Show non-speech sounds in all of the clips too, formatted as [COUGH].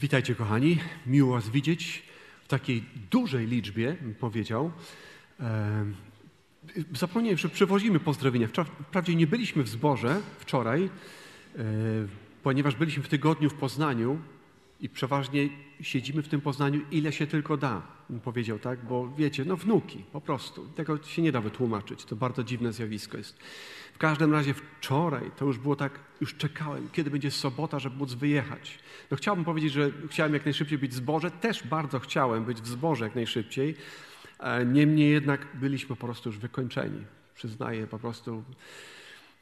Witajcie, kochani. Miło Was widzieć w takiej dużej liczbie, powiedział. Zapomniałem, że przewozimy pozdrowienia. Wprawdzie nie byliśmy w zborze wczoraj, e, ponieważ byliśmy w tygodniu w Poznaniu i przeważnie siedzimy w tym Poznaniu, ile się tylko da, powiedział, tak? Bo wiecie, no wnuki, po prostu. Tego się nie da wytłumaczyć. To bardzo dziwne zjawisko jest. W każdym razie wczoraj to już było tak, już czekałem, kiedy będzie sobota, żeby móc wyjechać. No chciałbym powiedzieć, że chciałem jak najszybciej być w zborze, też bardzo chciałem być w zborze jak najszybciej. E, niemniej jednak byliśmy po prostu już wykończeni. Przyznaję, po prostu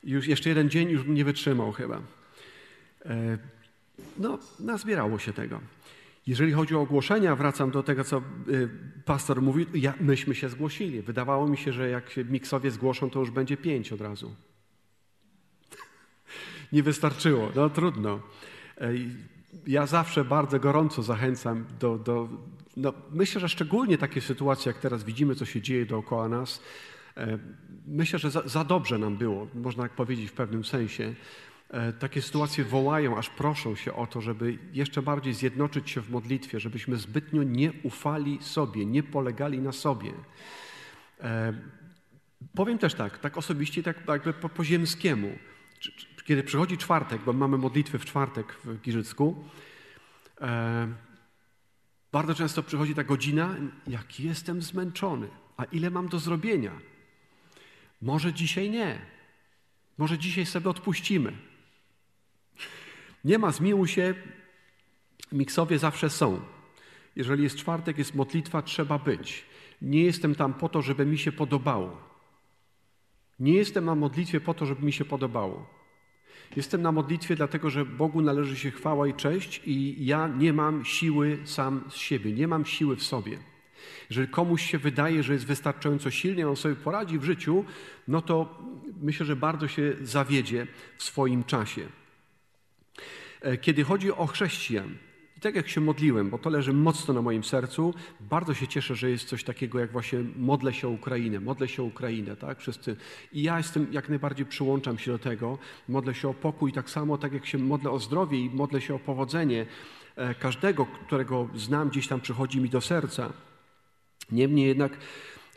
już jeszcze jeden dzień już bym nie wytrzymał chyba. No, nazbierało się tego. Jeżeli chodzi o ogłoszenia, wracam do tego, co y, pastor mówił, ja, myśmy się zgłosili. Wydawało mi się, że jak się miksowie zgłoszą, to już będzie pięć od razu. [LAUGHS] Nie wystarczyło, no trudno. Ja zawsze bardzo gorąco zachęcam do, do no, myślę, że szczególnie takie sytuacje, jak teraz widzimy, co się dzieje dookoła nas, e, myślę, że za, za dobrze nam było, można tak powiedzieć w pewnym sensie, takie sytuacje wołają, aż proszą się o to, żeby jeszcze bardziej zjednoczyć się w modlitwie, żebyśmy zbytnio nie ufali sobie, nie polegali na sobie. E, powiem też tak, tak osobiście, tak jakby po, po ziemskiemu. Kiedy przychodzi czwartek, bo mamy modlitwy w czwartek w Giżycku, e, bardzo często przychodzi ta godzina, jak jestem zmęczony, a ile mam do zrobienia. Może dzisiaj nie. Może dzisiaj sobie odpuścimy. Nie ma zmiłuj się, miksowie zawsze są. Jeżeli jest czwartek, jest modlitwa, trzeba być. Nie jestem tam po to, żeby mi się podobało. Nie jestem na modlitwie po to, żeby mi się podobało. Jestem na modlitwie dlatego, że Bogu należy się chwała i cześć i ja nie mam siły sam z siebie, nie mam siły w sobie. Jeżeli komuś się wydaje, że jest wystarczająco silny, on sobie poradzi w życiu, no to myślę, że bardzo się zawiedzie w swoim czasie. E, kiedy chodzi o chrześcijan, i tak jak się modliłem, bo to leży mocno na moim sercu, bardzo się cieszę, że jest coś takiego jak właśnie modlę się o Ukrainę, modlę się o Ukrainę, tak? Wszyscy. I ja jestem, jak najbardziej przyłączam się do tego, modlę się o pokój, tak samo tak jak się modlę o zdrowie i modlę się o powodzenie e, każdego, którego znam, gdzieś tam przychodzi mi do serca. Niemniej jednak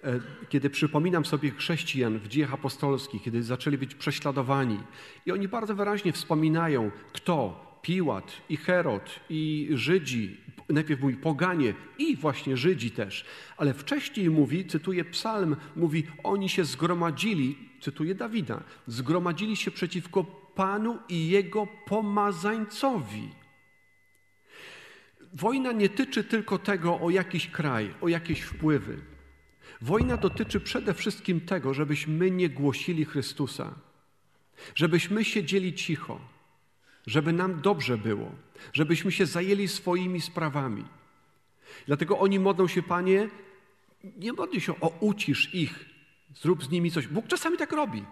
E, kiedy przypominam sobie chrześcijan w dziejach apostolskich, kiedy zaczęli być prześladowani, i oni bardzo wyraźnie wspominają, kto Piłat i Herod i Żydzi, najpierw mówi poganie i właśnie Żydzi też, ale wcześniej mówi, cytuję psalm, mówi, oni się zgromadzili, cytuję Dawida, zgromadzili się przeciwko Panu i Jego pomazańcowi. Wojna nie tyczy tylko tego o jakiś kraj, o jakieś wpływy. Wojna dotyczy przede wszystkim tego, żebyśmy nie głosili Chrystusa, żebyśmy siedzieli cicho, żeby nam dobrze było, żebyśmy się zajęli swoimi sprawami. Dlatego oni modlą się, Panie, nie modli się o ucisz ich, zrób z nimi coś. Bóg czasami tak robi.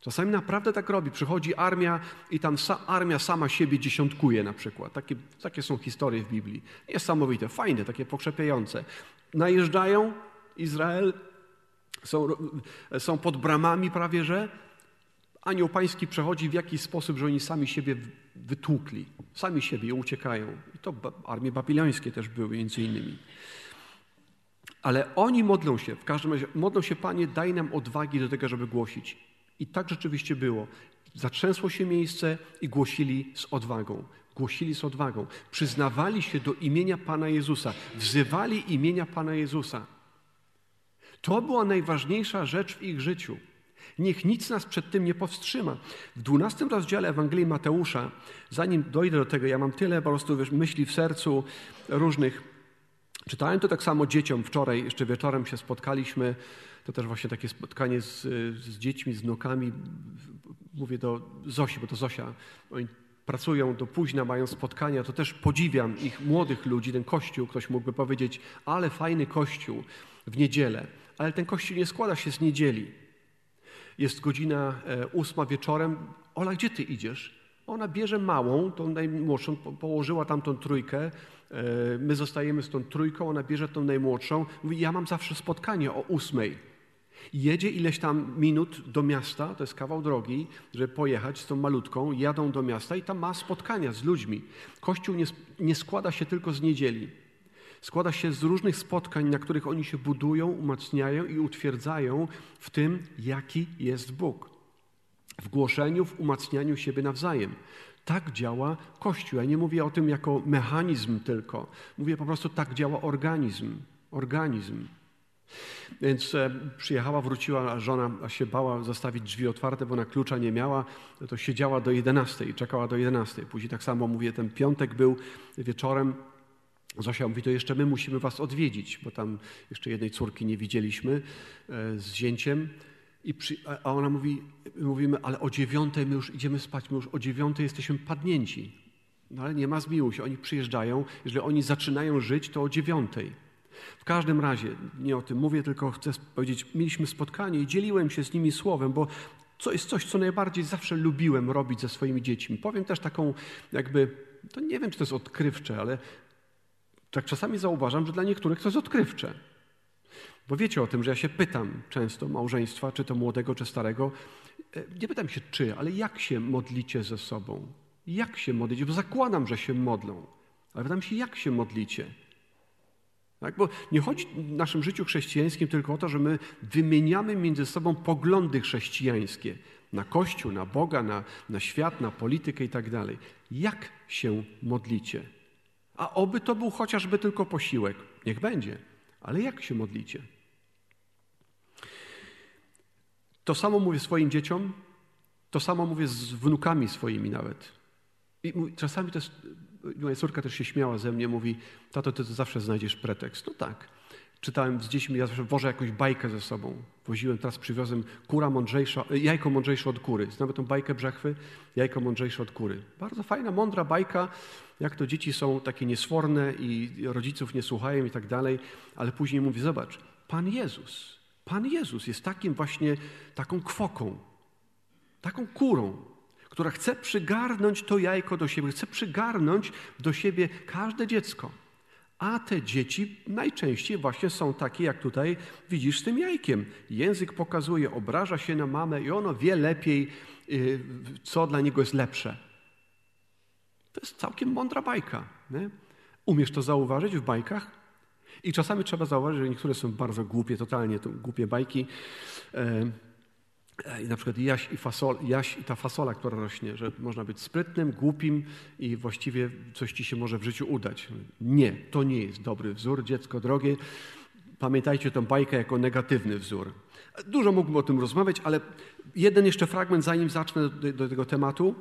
Czasami naprawdę tak robi. Przychodzi armia i tam sa, armia sama siebie dziesiątkuje na przykład. Takie, takie są historie w Biblii. Niesamowite, fajne, takie pokrzepiające. Najeżdżają, Izrael, są, są pod bramami prawie, że anioł pański przechodzi w jakiś sposób, że oni sami siebie wytłukli, sami siebie uciekają. I to armie babilońskie też były między innymi. Ale oni modlą się, w każdym razie modlą się, Panie, daj nam odwagi do tego, żeby głosić. I tak rzeczywiście było. Zatrzęsło się miejsce i głosili z odwagą. Głosili z odwagą. Przyznawali się do imienia Pana Jezusa. Wzywali imienia Pana Jezusa. To była najważniejsza rzecz w ich życiu. Niech nic nas przed tym nie powstrzyma. W dwunastym rozdziale Ewangelii Mateusza, zanim dojdę do tego, ja mam tyle po prostu wiesz, myśli w sercu różnych. Czytałem to tak samo dzieciom wczoraj, jeszcze wieczorem się spotkaliśmy. To też właśnie takie spotkanie z, z dziećmi, z wnukami. Mówię do Zosi, bo to Zosia. Oni pracują do późna, mają spotkania. To też podziwiam ich młodych ludzi, ten kościół. Ktoś mógłby powiedzieć, ale fajny kościół w niedzielę ale ten kościół nie składa się z niedzieli. Jest godzina e, ósma wieczorem. Ola, gdzie ty idziesz? Ona bierze małą, tą najmłodszą, położyła tam tą trójkę. E, my zostajemy z tą trójką, ona bierze tą najmłodszą. Mówi, ja mam zawsze spotkanie o ósmej. Jedzie ileś tam minut do miasta, to jest kawał drogi, żeby pojechać z tą malutką, jadą do miasta i tam ma spotkania z ludźmi. Kościół nie, nie składa się tylko z niedzieli. Składa się z różnych spotkań, na których oni się budują, umacniają i utwierdzają w tym, jaki jest Bóg. W głoszeniu, w umacnianiu siebie nawzajem. Tak działa Kościół. Ja nie mówię o tym jako mechanizm tylko. Mówię po prostu, tak działa organizm. Organizm. Więc e, przyjechała, wróciła, żona się bała zostawić drzwi otwarte, bo na klucza nie miała. To siedziała do 11, czekała do 11. Później tak samo mówię, ten piątek był wieczorem. Zosia mówi, to jeszcze my musimy was odwiedzić, bo tam jeszcze jednej córki nie widzieliśmy e, z zięciem. I przy, a ona mówi, mówimy, ale o dziewiątej my już idziemy spać, my już o dziewiątej jesteśmy padnięci. No ale nie ma zmiłuj się, oni przyjeżdżają, jeżeli oni zaczynają żyć, to o dziewiątej. W każdym razie, nie o tym mówię, tylko chcę powiedzieć, mieliśmy spotkanie i dzieliłem się z nimi słowem, bo to jest coś, co najbardziej zawsze lubiłem robić ze swoimi dziećmi. Powiem też taką jakby, to nie wiem, czy to jest odkrywcze, ale tak czasami zauważam, że dla niektórych to jest odkrywcze. Bo wiecie o tym, że ja się pytam często małżeństwa, czy to młodego, czy starego. E, nie pytam się czy, ale jak się modlicie ze sobą? Jak się modlicie? Bo zakładam, że się modlą. Ale pytam się, jak się modlicie? Tak? Bo nie chodzi w naszym życiu chrześcijańskim tylko o to, że my wymieniamy między sobą poglądy chrześcijańskie na Kościół, na Boga, na, na świat, na politykę i tak dalej. Jak się modlicie? A oby to był chociażby tylko posiłek. Niech będzie. Ale jak się modlicie? To samo mówię swoim dzieciom, to samo mówię z wnukami swoimi nawet. I czasami to jest moja córka też się śmiała ze mnie, mówi, tato, ty zawsze znajdziesz pretekst. No tak. Czytałem z dziećmi, ja zawsze wożę jakąś bajkę ze sobą. Woziłem, teraz przywiozłem kura mądrzejsza, e, jajko mądrzejsze od kury. Znamy tą bajkę brzechwy? Jajko mądrzejsze od kury. Bardzo fajna, mądra bajka, jak to dzieci są takie niesforne i rodziców nie słuchają i tak dalej, ale później mówi, zobacz, Pan Jezus, Pan Jezus jest takim właśnie, taką kwoką, taką kurą, która chce przygarnąć to jajko do siebie, chce przygarnąć do siebie każde dziecko. A te dzieci najczęściej właśnie są takie, jak tutaj widzisz z tym jajkiem. Język pokazuje, obraża się na mamę i ono wie lepiej, y, co dla niego jest lepsze. To jest całkiem mądra bajka. Nie? Umiesz to zauważyć w bajkach? I czasami trzeba zauważyć, że niektóre są bardzo głupie, totalnie to głupie bajki. E, I na przykład jaś i, fasol, jaś i ta fasola, która rośnie, że można być sprytnym, głupim i właściwie coś ci się może w życiu udać. Nie, to nie jest dobry wzór, dziecko drogie. Pamiętajcie tę bajkę jako negatywny wzór. Dużo mógłbym o tym rozmawiać, ale jeden jeszcze fragment, zanim zacznę do, do tego tematu.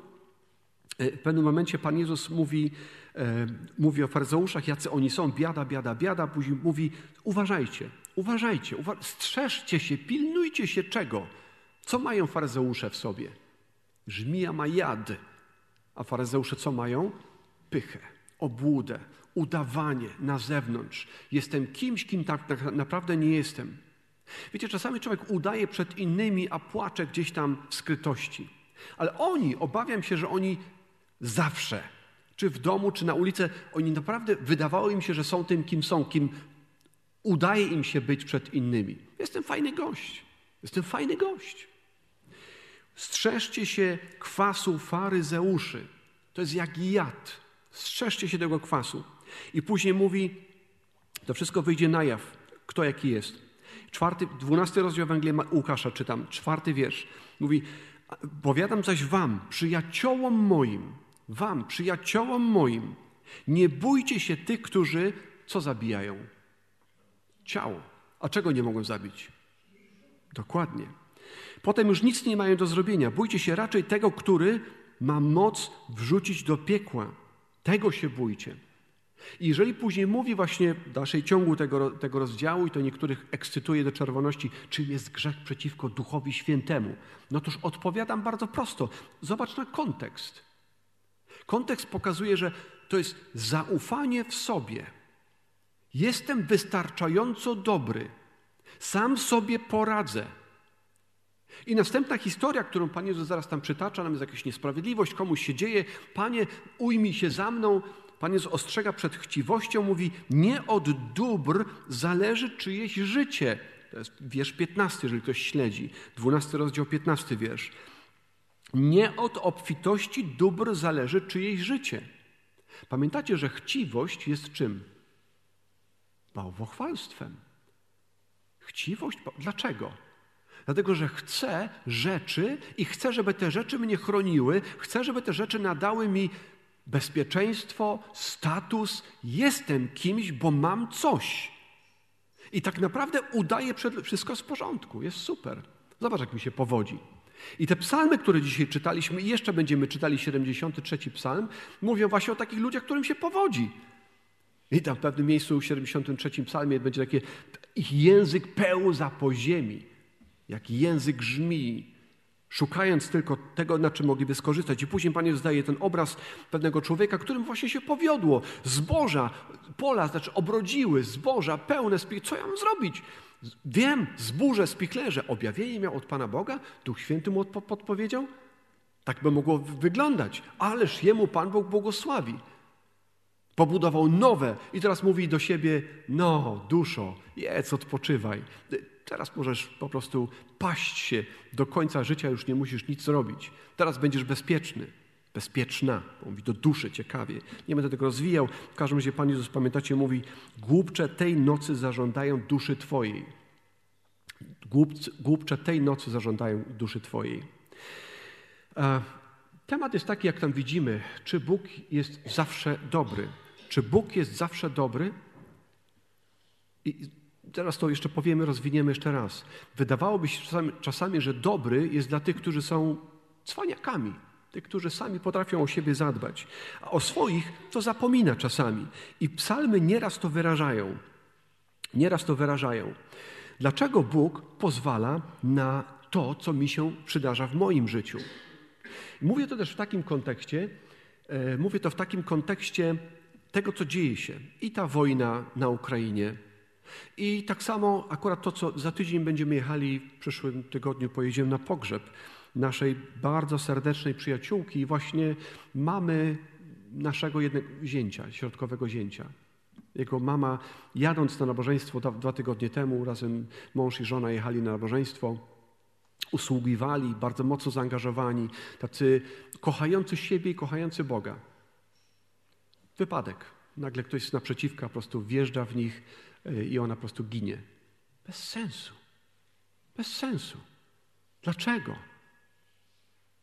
E, w pewnym momencie Pan Jezus mówi, e, mówi o faryzeuszach, jacy oni są, biada, biada, biada. Później mówi, uważajcie, uważajcie, uwa strzeżcie się, pilnujcie się czego? Co mają faryzeusze w sobie? Żmija ma jad, a faryzeusze co mają? Pychę, obłudę, udawanie na zewnątrz. Jestem kimś, kim tak naprawdę nie jestem. Wiecie, czasami człowiek udaje przed innymi, a płacze gdzieś tam w skrytości. Ale oni, obawiam się, że oni zawsze, czy w domu, czy na ulicy, oni naprawdę wydawało im się, że są tym, kim są, kim udaje im się być przed innymi. Jestem fajny gość. Jestem fajny gość. Strzeżcie się kwasu faryzeuszy. To jest jak jad. Strzeżcie się tego kwasu. I później mówi, to wszystko wyjdzie na jaw, kto jaki jest. Czwarty, dwunasty rozdział Ewangelii Łukasza czytam, czwarty wiersz. Mówi, powiadam zaś wam, przyjaciołom moim, wam, przyjaciołom moim, nie bójcie się tych, którzy co zabijają? Ciało. A czego nie mogą zabić? Dokładnie. Potem już nic nie mają do zrobienia. Bójcie się raczej tego, który ma moc wrzucić do piekła. Tego się bójcie. I jeżeli później mówi właśnie w dalszej ciągu tego, tego rozdziału, i to niektórych ekscytuje do czerwoności, czym jest grzech przeciwko Duchowi Świętemu, no toż odpowiadam bardzo prosto. Zobacz na kontekst. Kontekst pokazuje, że to jest zaufanie w sobie. Jestem wystarczająco dobry. Sam sobie poradzę. I następna historia, którą Pan Jezus zaraz tam przytacza, nam jest jakaś niesprawiedliwość, komuś się dzieje. Panie, ujmij się za mną. Pan Jezus ostrzega przed chciwością, mówi, nie od dóbr zależy czyjeś życie. To jest wiersz 15, jeżeli ktoś śledzi. 12 rozdział, 15 wiersz. Nie od obfitości dóbr zależy czyjeś życie. Pamiętacie, że chciwość jest czym? Bałwochwalstwem. Chciwość? Dlaczego? Dlatego, że chcę rzeczy i chcę, żeby te rzeczy mnie chroniły, chcę, żeby te rzeczy nadały mi bezpieczeństwo, status. Jestem kimś, bo mam coś. I tak naprawdę udaje wszystko z porządku. Jest super. Zobacz, jak mi się powodzi. I te psalmy, które dzisiaj czytaliśmy, i jeszcze będziemy czytali 73 psalm, mówią właśnie o takich ludziach, którym się powodzi. I tam w pewnym miejscu w 73 psalmie będzie takie, ich język pełza po ziemi, jak język żmi, szukając tylko tego, na czym mogliby skorzystać. I później Pan Jezus daje ten obraz pewnego człowieka, którym właśnie się powiodło. Zboża, pola, znaczy obrodziły, zboża pełne, co ja mam zrobić? Wiem, zburzę, spichlerze. Objawienie miał od Pana Boga? Duch Święty mu podpowiedział? Tak by mogło wyglądać. Ależ jemu Pan Bóg błogosławi. Pobudował nowe i teraz mówi do siebie: No, duszo, jedz, odpoczywaj. Teraz możesz po prostu paść się do końca życia, już nie musisz nic zrobić. Teraz będziesz bezpieczny, bezpieczna. Mówi do duszy ciekawie. Nie będę tego rozwijał. W każdym razie Pan Jezus, pamiętacie, mówi: Głupcze tej nocy zażądają duszy Twojej. Głupcze tej nocy zażądają duszy Twojej. Temat jest taki, jak tam widzimy, czy Bóg jest zawsze dobry. Czy Bóg jest zawsze dobry? I teraz to jeszcze powiemy, rozwiniemy jeszcze raz. Wydawałoby się czasami, czasami, że dobry jest dla tych, którzy są cwaniakami, tych, którzy sami potrafią o siebie zadbać, a o swoich to zapomina czasami. I psalmy nieraz to wyrażają. Nieraz to wyrażają. Dlaczego Bóg pozwala na to, co mi się przydarza w moim życiu? Mówię to też w takim kontekście, e, mówię to w takim kontekście tego, co dzieje się. I ta wojna na Ukrainie, i tak samo akurat to, co za tydzień będziemy jechali, w przyszłym tygodniu pojedziemy na pogrzeb naszej bardzo serdecznej przyjaciółki i właśnie mamy naszego jednego zięcia, środkowego zięcia. Jego mama, jadąc na nabożeństwo dwa, tygodnie temu, razem mąż i żona jechali na nabożeństwo, usługiwali, bardzo mocno zaangażowani, tacy kochający siebie i kochający Boga. Wypadek. Nagle ktoś z naprzeciwka po prostu wjeżdża w nich i ona po prostu ginie. Bez sensu. Bez sensu. Dlaczego?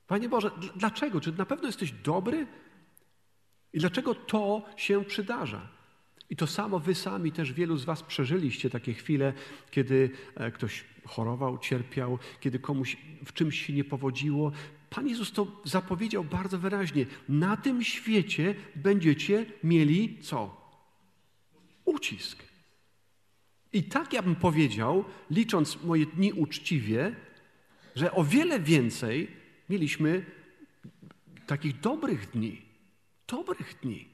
Panie Boże, dlaczego? Czy na pewno jesteś dobry? I dlaczego to się przydarza? I to samo wy sami też wielu z was przeżyliście takie chwile, kiedy e, ktoś chorował, cierpiał, kiedy komuś w czymś się nie powodziło. Pan Jezus to zapowiedział bardzo wyraźnie. Na tym świecie będziecie mieli co? Ucisk. I tak ja bym powiedział, licząc moje dni uczciwie, że o wiele więcej mieliśmy takich dobrych dni. Dobrych dni.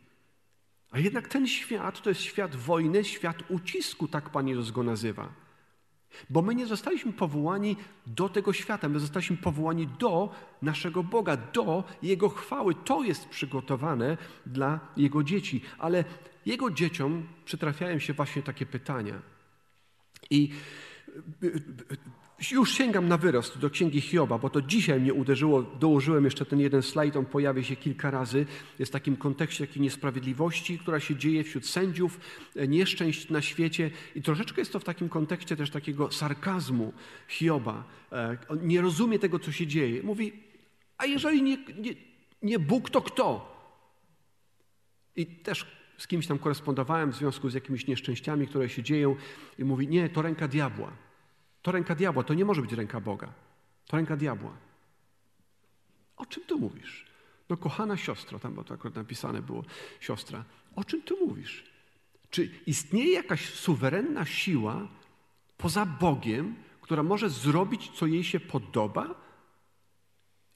A jednak ten świat to jest świat wojny, świat ucisku, tak Pan Jezus go nazywa. Bo my nie zostaliśmy powołani do tego świata, my zostaliśmy powołani do naszego Boga, do Jego chwały. To jest przygotowane dla Jego dzieci. Ale Jego dzieciom przytrafiają się właśnie takie pytania. I już sięgam na wyrost do księgi Hioba, bo to dzisiaj mnie uderzyło. Dołożyłem jeszcze ten jeden slajd, on pojawia się kilka razy. Jest w takim kontekście takiej niesprawiedliwości, która się dzieje wśród sędziów, e, nieszczęść na świecie. I troszeczkę jest to w takim kontekście też takiego sarkazmu Hioba. E, on nie rozumie tego, co się dzieje. Mówi, a jeżeli nie, nie, nie Bóg, to kto? I też z kimś tam korespondowałem w związku z jakimiś nieszczęściami, które się dzieją i mówi, nie, to ręka diabła. To ręka diabła, to nie może być ręka Boga. To ręka diabła. O czym tu mówisz? No kochana siostro, tam bo to akurat napisane było, siostra, o czym tu mówisz? Czy istnieje jakaś suwerenna siła poza Bogiem, która może zrobić, co jej się podoba?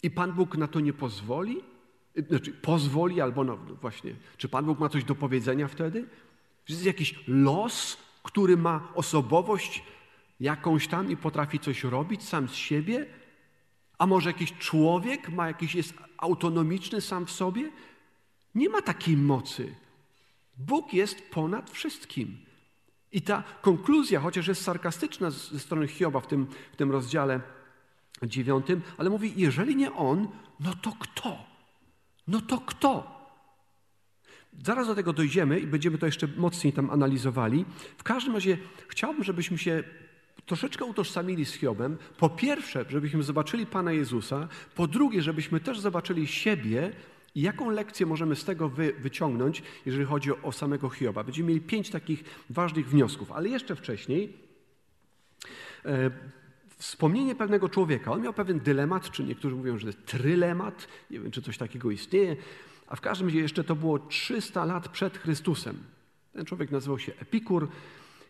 I Pan Bóg na to nie pozwoli? Znaczy, pozwoli albo no właśnie, czy Pan Bóg ma coś do powiedzenia wtedy? Czy jest jakiś los, który ma osobowość jakąś tam i potrafi coś robić sam z siebie? A może jakiś człowiek ma jakiś, jest autonomiczny sam w sobie? Nie ma takiej mocy. Bóg jest ponad wszystkim. I ta konkluzja, chociaż jest sarkastyczna ze strony Hioba w tym, w tym rozdziale dziewiątym, ale mówi, jeżeli nie on, no to kto? No to kto? Zaraz do tego dojdziemy i będziemy to jeszcze mocniej tam analizowali. W każdym razie chciałbym, żebyśmy się troszeczkę utożsamili z Hiobem. Po pierwsze, żebyśmy zobaczyli Pana Jezusa. Po drugie, żebyśmy też zobaczyli siebie i jaką lekcję możemy z tego wy, wyciągnąć, jeżeli chodzi o, o samego Hioba. Będziemy mieli pięć takich ważnych wniosków, ale jeszcze wcześniej e, wspomnienie pewnego człowieka. On miał pewien dylemat, czy niektórzy mówią, że trylemat. Nie wiem, czy coś takiego istnieje. A w każdym razie jeszcze to było 300 lat przed Chrystusem. Ten człowiek nazywał się Epikur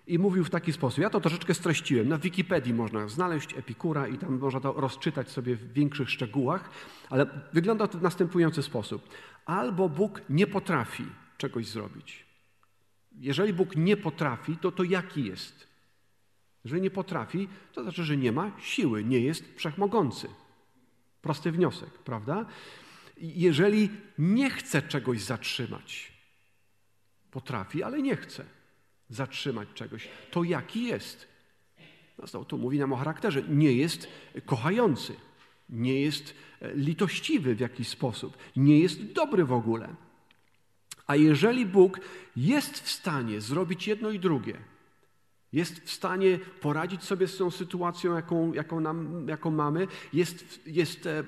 i mówił w taki sposób. Ja to troszeczkę streściłem. Na Wikipedii można znaleźć Epikura i tam można to rozczytać sobie w większych szczegółach, ale wygląda to w następujący sposób. Albo Bóg nie potrafi czegoś zrobić. Jeżeli Bóg nie potrafi, to to jaki jest? Jeżeli nie potrafi, to znaczy, że nie ma siły, nie jest wszechmogący. Prosty wniosek, prawda? Jeżeli nie chce czegoś zatrzymać, potrafi, ale nie chce zatrzymać czegoś, to jaki jest? No, to mówi nam o charakterze. Nie jest kochający, nie jest e, litościwy w jakiś sposób, nie jest dobry w ogóle. A jeżeli Bóg jest w stanie zrobić jedno i drugie, jest w stanie poradzić sobie z tą sytuacją, jaką, jaką, nam, jaką mamy, jest, jest, e,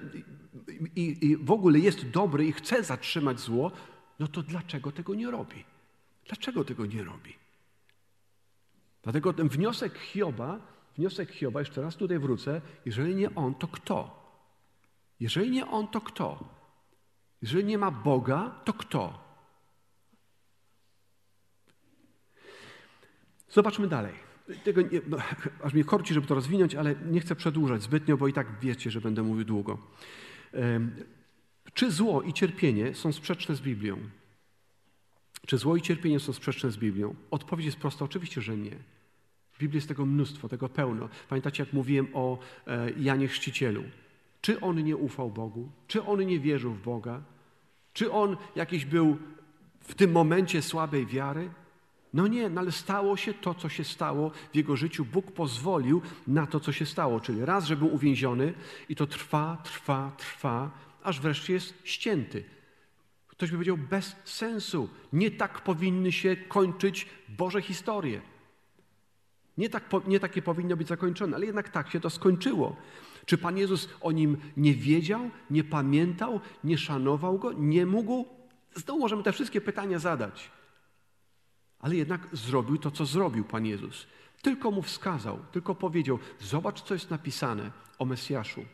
i, i w ogóle jest dobry i chce zatrzymać zło, no to dlaczego tego nie robi? Dlaczego tego nie robi? Dlatego ten wniosek Hioba, wniosek Hioba, jeszcze raz tutaj wrócę, jeżeli nie on, to kto? Jeżeli nie on, to kto? Jeżeli nie ma Boga, to kto? Zobaczmy dalej. Tego nie, no, [LAUGHS] aż mnie korci, żeby to rozwinąć, ale nie chcę przedłużać zbytnio, bo i tak wiecie, że będę mówił długo. Czy zło i cierpienie są sprzeczne z Biblią? Czy zło i cierpienie są sprzeczne z Biblią? Odpowiedź jest prosta, oczywiście, że nie. W Biblii jest tego mnóstwo, tego pełno. Pamiętacie, jak mówiłem o e, Janie Chrzcicielu? Czy on nie ufał Bogu? Czy on nie wierzył w Boga? Czy on jakiś był w tym momencie słabej wiary? No nie, no ale stało się to, co się stało w jego życiu. Bóg pozwolił na to, co się stało. Czyli raz, że był uwięziony i to trwa, trwa, trwa, aż wreszcie jest ścięty. Ktoś by powiedział, bez sensu. Nie tak powinny się kończyć Boże historie. Nie, tak, nie takie powinno być zakończone, ale jednak tak się to skończyło. Czy Pan Jezus o nim nie wiedział, nie pamiętał, nie szanował go, nie mógł? Znowu możemy te wszystkie pytania zadać. Ale jednak zrobił to, co zrobił Pan Jezus. Tylko mu wskazał, tylko powiedział: Zobacz, co jest napisane o Mesjaszu.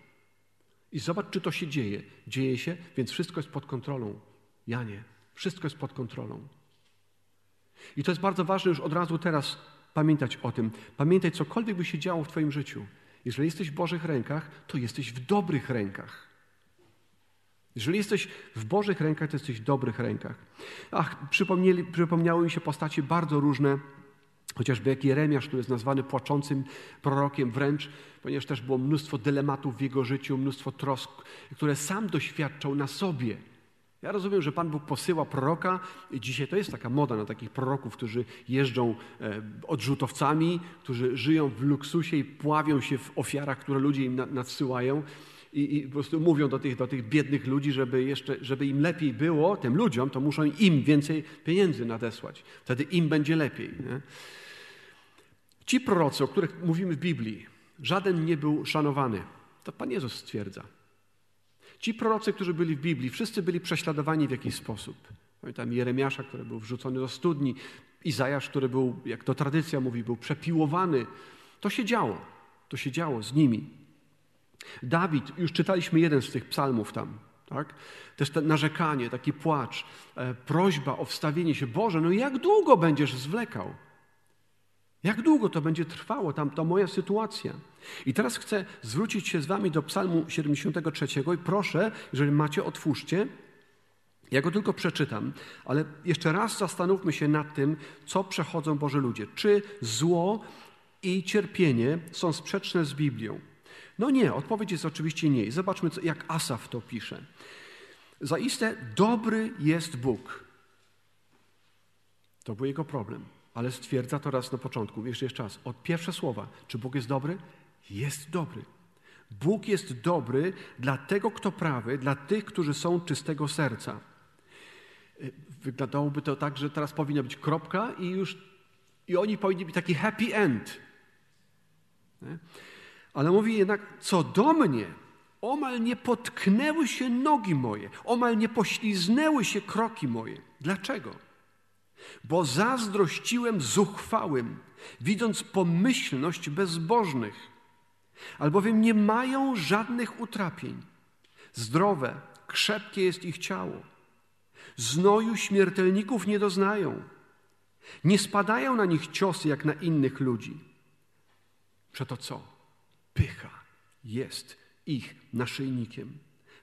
I zobacz, czy to się dzieje. Dzieje się, więc wszystko jest pod kontrolą. Janie, wszystko jest pod kontrolą. I to jest bardzo ważne już od razu teraz pamiętać o tym. Pamiętaj, cokolwiek by się działo w Twoim życiu. Jeżeli jesteś w Bożych rękach, to jesteś w dobrych rękach. Jeżeli jesteś w Bożych rękach, to jesteś w dobrych rękach. Ach, przypomniały mi się postacie bardzo różne, chociażby jak Jeremiasz, który jest nazwany płaczącym prorokiem wręcz, ponieważ też było mnóstwo dylematów w jego życiu, mnóstwo trosk, które sam doświadczał na sobie. Ja rozumiem, że Pan Bóg posyła proroka dzisiaj to jest taka moda na takich proroków, którzy jeżdżą e, odrzutowcami, którzy żyją w luksusie i pławią się w ofiarach, które ludzie im nadsyłają i, i po prostu mówią do tych, do tych biednych ludzi, żeby, jeszcze, żeby im lepiej było, tym ludziom, to muszą im więcej pieniędzy nadesłać. Wtedy im będzie lepiej. Nie? Ci prorocy, o których mówimy w Biblii, żaden nie był szanowany. To Pan Jezus stwierdza. Ci prorocy, którzy byli w Biblii, wszyscy byli prześladowani w jakiś sposób. Pamiętam Jeremiasza, który był wrzucony do studni, Izajasz, który był, jak to tradycja mówi, był przepiłowany. To się działo. To się działo z nimi. Dawid, już czytaliśmy jeden z tych psalmów tam, tak? Też to narzekanie, taki płacz, e, prośba o wstawienie się. Boże, no jak długo będziesz zwlekał? Jak długo to będzie trwało, tam to moja sytuacja? I teraz chcę zwrócić się z wami do psalmu 73 i proszę, jeżeli macie, otwórzcie. Ja go tylko przeczytam, ale jeszcze raz zastanówmy się nad tym, co przechodzą Boże ludzie. Czy zło i cierpienie są sprzeczne z Biblią? No nie, odpowiedź jest oczywiście nie. zobaczmy, jak Asaf to pisze. Zaiste dobry jest Bóg. To był jego problem. ale stwierdza to raz na początku, jeszcze jeszcze raz, od pierwsze słowa. Czy Bóg jest dobry? Jest dobry. Bóg jest dobry dla tego, kto prawy, dla tych, którzy są czystego serca. Wyglądałoby to tak, że teraz powinna być kropka i już i oni powinni być taki happy end. Nie? Ale mówi jednak, co do mnie, omal nie potknęły się nogi moje, omal nie pośliznęły się kroki moje. Dlaczego? Bo zazdrościłem zuchwałym, widząc pomyślność bezbożnych, albowiem nie mają żadnych utrapień. Zdrowe, krzepkie jest ich ciało. Znoju śmiertelników nie doznają. Nie spadają na nich ciosy jak na innych ludzi. Przeto co? Pycha jest ich naszyjnikiem.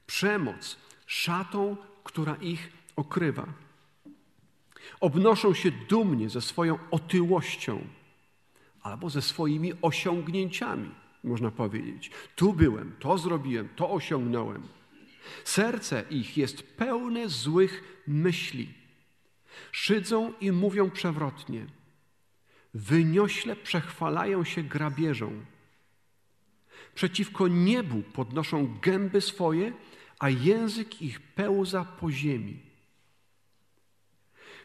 Przemoc szatą, która ich okrywa. Obnoszą się dumnie ze swoją otyłością albo ze swoimi osiągnięciami, można powiedzieć. Tu byłem, to zrobiłem, to osiągnąłem. Serce ich jest pełne złych myśli. Szydzą i mówią przewrotnie. Wyniośle przechwalają się grabieżą. Przeciwko niebu podnoszą gęby swoje, a język ich pełza po ziemi.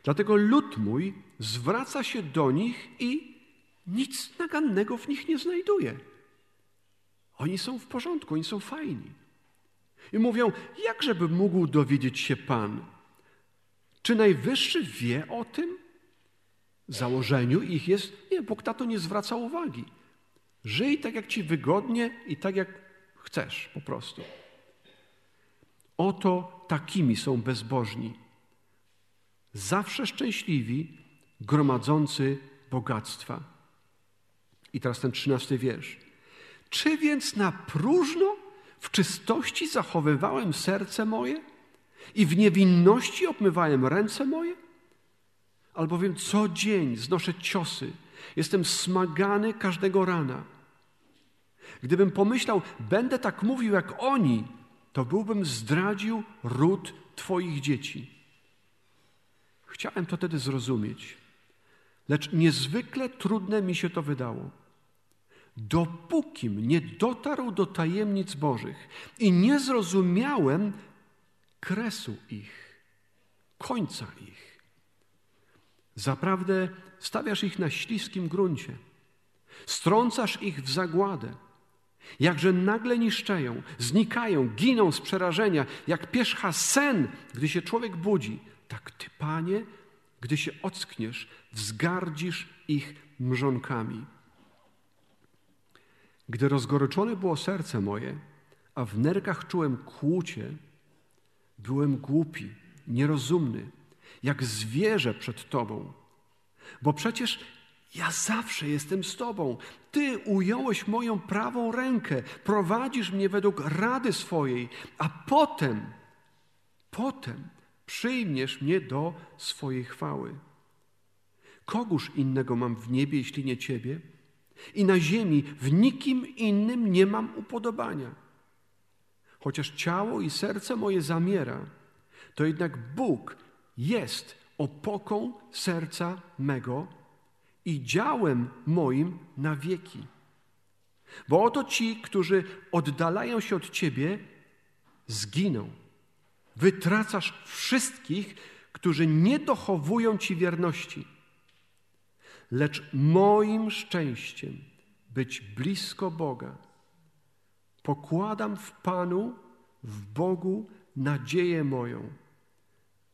Dlatego lud mój zwraca się do nich i nic nagannego w nich nie znajduje. Oni są w porządku, oni są fajni. I mówią, jakżeby mógł dowiedzieć się Pan? Czy Najwyższy wie o tym? Założeniu ich jest, nie, Bóg na to nie zwraca uwagi. Żyj tak, jak ci wygodnie i tak, jak chcesz po prostu. Oto takimi są bezbożni. Zawsze szczęśliwi, gromadzący bogactwa. I teraz ten trzynasty wiersz. Czy więc na próżno w czystości zachowywałem serce moje i w niewinności obmywałem ręce moje? Albowiem co dzień znoszę ciosy, jestem smagany każdego rana. Gdybym pomyślał, będę tak mówił jak oni, to byłbym zdradził ród Twoich dzieci. Chciałem to wtedy zrozumieć, lecz niezwykle trudne mi się to wydało. Dopókim nie dotarł do tajemnic Bożych i nie zrozumiałem kresu ich, końca ich. Zaprawdę stawiasz ich na śliskim gruncie, strącasz ich w zagładę. Jakże nagle niszczeją, znikają, giną z przerażenia, jak pierzcha sen, gdy się człowiek budzi. Tak Ty, Panie, gdy się ockniesz, wzgardzisz ich mrzonkami. Gdy rozgoryczone było serce moje, a w nerkach czułem kłucie, byłem głupi, nierozumny, jak zwierzę przed Tobą. Bo przecież ja zawsze jestem z Tobą. Ty ująłeś moją prawą rękę, prowadzisz mnie według rady swojej, a potem, potem przyjmiesz mnie do swojej chwały. Kogóż innego mam w niebie, jeśli nie Ciebie? I na ziemi w nikim innym nie mam upodobania. Chociaż ciało i serce moje zamiera, to jednak Bóg jest opoką serca mego i działem moim na wieki. Bo oto ci, którzy oddalają się od Ciebie, zginą. Wytracasz wszystkich, którzy nie dochowują Ci wierności. Lecz moim szczęściem być blisko Boga. Pokładam w Panu, w Bogu nadzieję moją,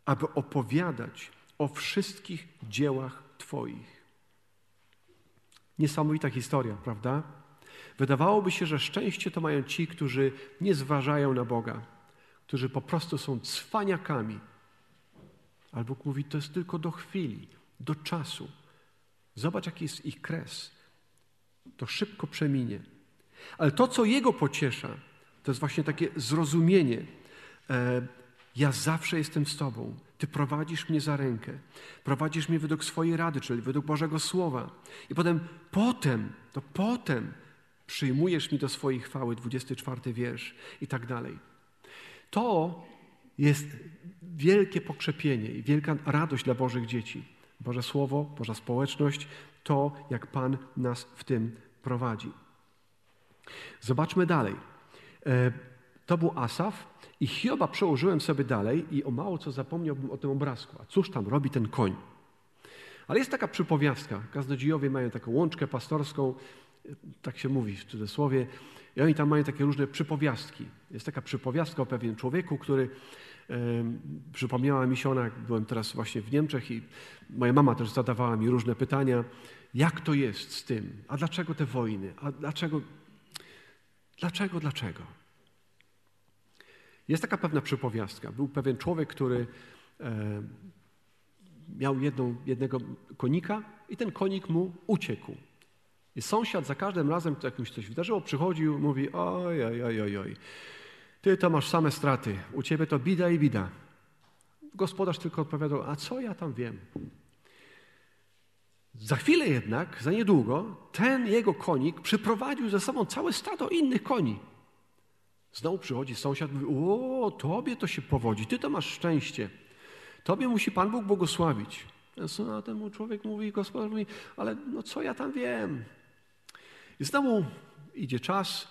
aby opowiadać o wszystkich dziełach Twoich. Niesamowita historia, prawda? Wydawałoby się, że szczęście to mają ci, którzy nie zważają na Boga, którzy po prostu są cwaniakami. Ale Bóg mówi, to jest tylko do chwili, do czasu. Zobacz, jaki jest ich kres. To szybko przeminie. Ale to, co Jego pociesza, to jest właśnie takie zrozumienie. Ja zawsze jestem z Tobą. Ty prowadzisz mnie za rękę. Prowadzisz mnie według swojej rady, czyli według Bożego Słowa. I potem, potem, to potem przyjmujesz mi do swojej chwały, 24 wiersz i tak dalej. To jest wielkie pokrzepienie i wielka radość dla Bożych dzieci. Boże Słowo, Boża społeczność, to jak Pan nas w tym prowadzi. Zobaczmy dalej. E, to był Asaf i Hioba przełożyłem sobie dalej i o mało co zapomniałbym o tym obrazku. A cóż tam robi ten koń? Ale jest taka przypowiastka. Kaznodziejowie mają taką łączkę pastorską, tak się mówi w cudzysłowie, i oni tam mają takie różne przypowiastki. Jest taka przypowiastka o pewnym człowieku, który przypomniała mi się ona, byłem teraz właśnie w Niemczech i moja mama też zadawała mi różne pytania, jak to jest z tym, a dlaczego te wojny, a dlaczego, dlaczego, dlaczego. Jest taka pewna przypowiastka. Był pewien człowiek, który e, miał jedną, jednego konika i ten konik mu uciekł. I sąsiad za każdym razem, jak mu się coś wydarzyło, przychodził, mówi: Oj, oj, oj, oj, oj. Ty to masz same straty. U ciebie to bida i bida. Gospodarz tylko odpowiadał: A co ja tam wiem? Za chwilę jednak, za niedługo, ten jego konik przyprowadził ze sobą całe stado innych koni. Znowu przychodzi sąsiad mówi: O, tobie to się powodzi, ty to masz szczęście. Tobie musi Pan Bóg błogosławić. A temu człowiek mówi, gospodarz mówi, ale no co ja tam wiem? I znowu idzie czas,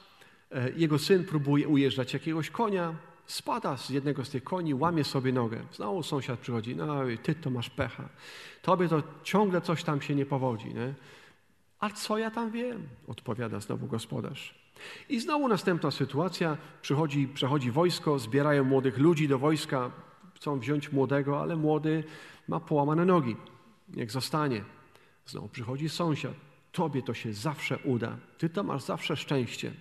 e, jego syn próbuje ujeżdżać jakiegoś konia, spada z jednego z tych koni, łamie sobie nogę. Znowu sąsiad przychodzi, no ty to masz pecha. Tobie to ciągle coś tam się nie powodzi. Nie? A co ja tam wiem? Odpowiada znowu gospodarz. I znowu następna sytuacja, przychodzi, przechodzi wojsko, zbierają młodych ludzi do wojska, chcą wziąć młodego, ale młody ma połamane nogi. Niech zostanie. Znowu przychodzi sąsiad. Tobie to się zawsze uda. Ty to masz zawsze szczęście.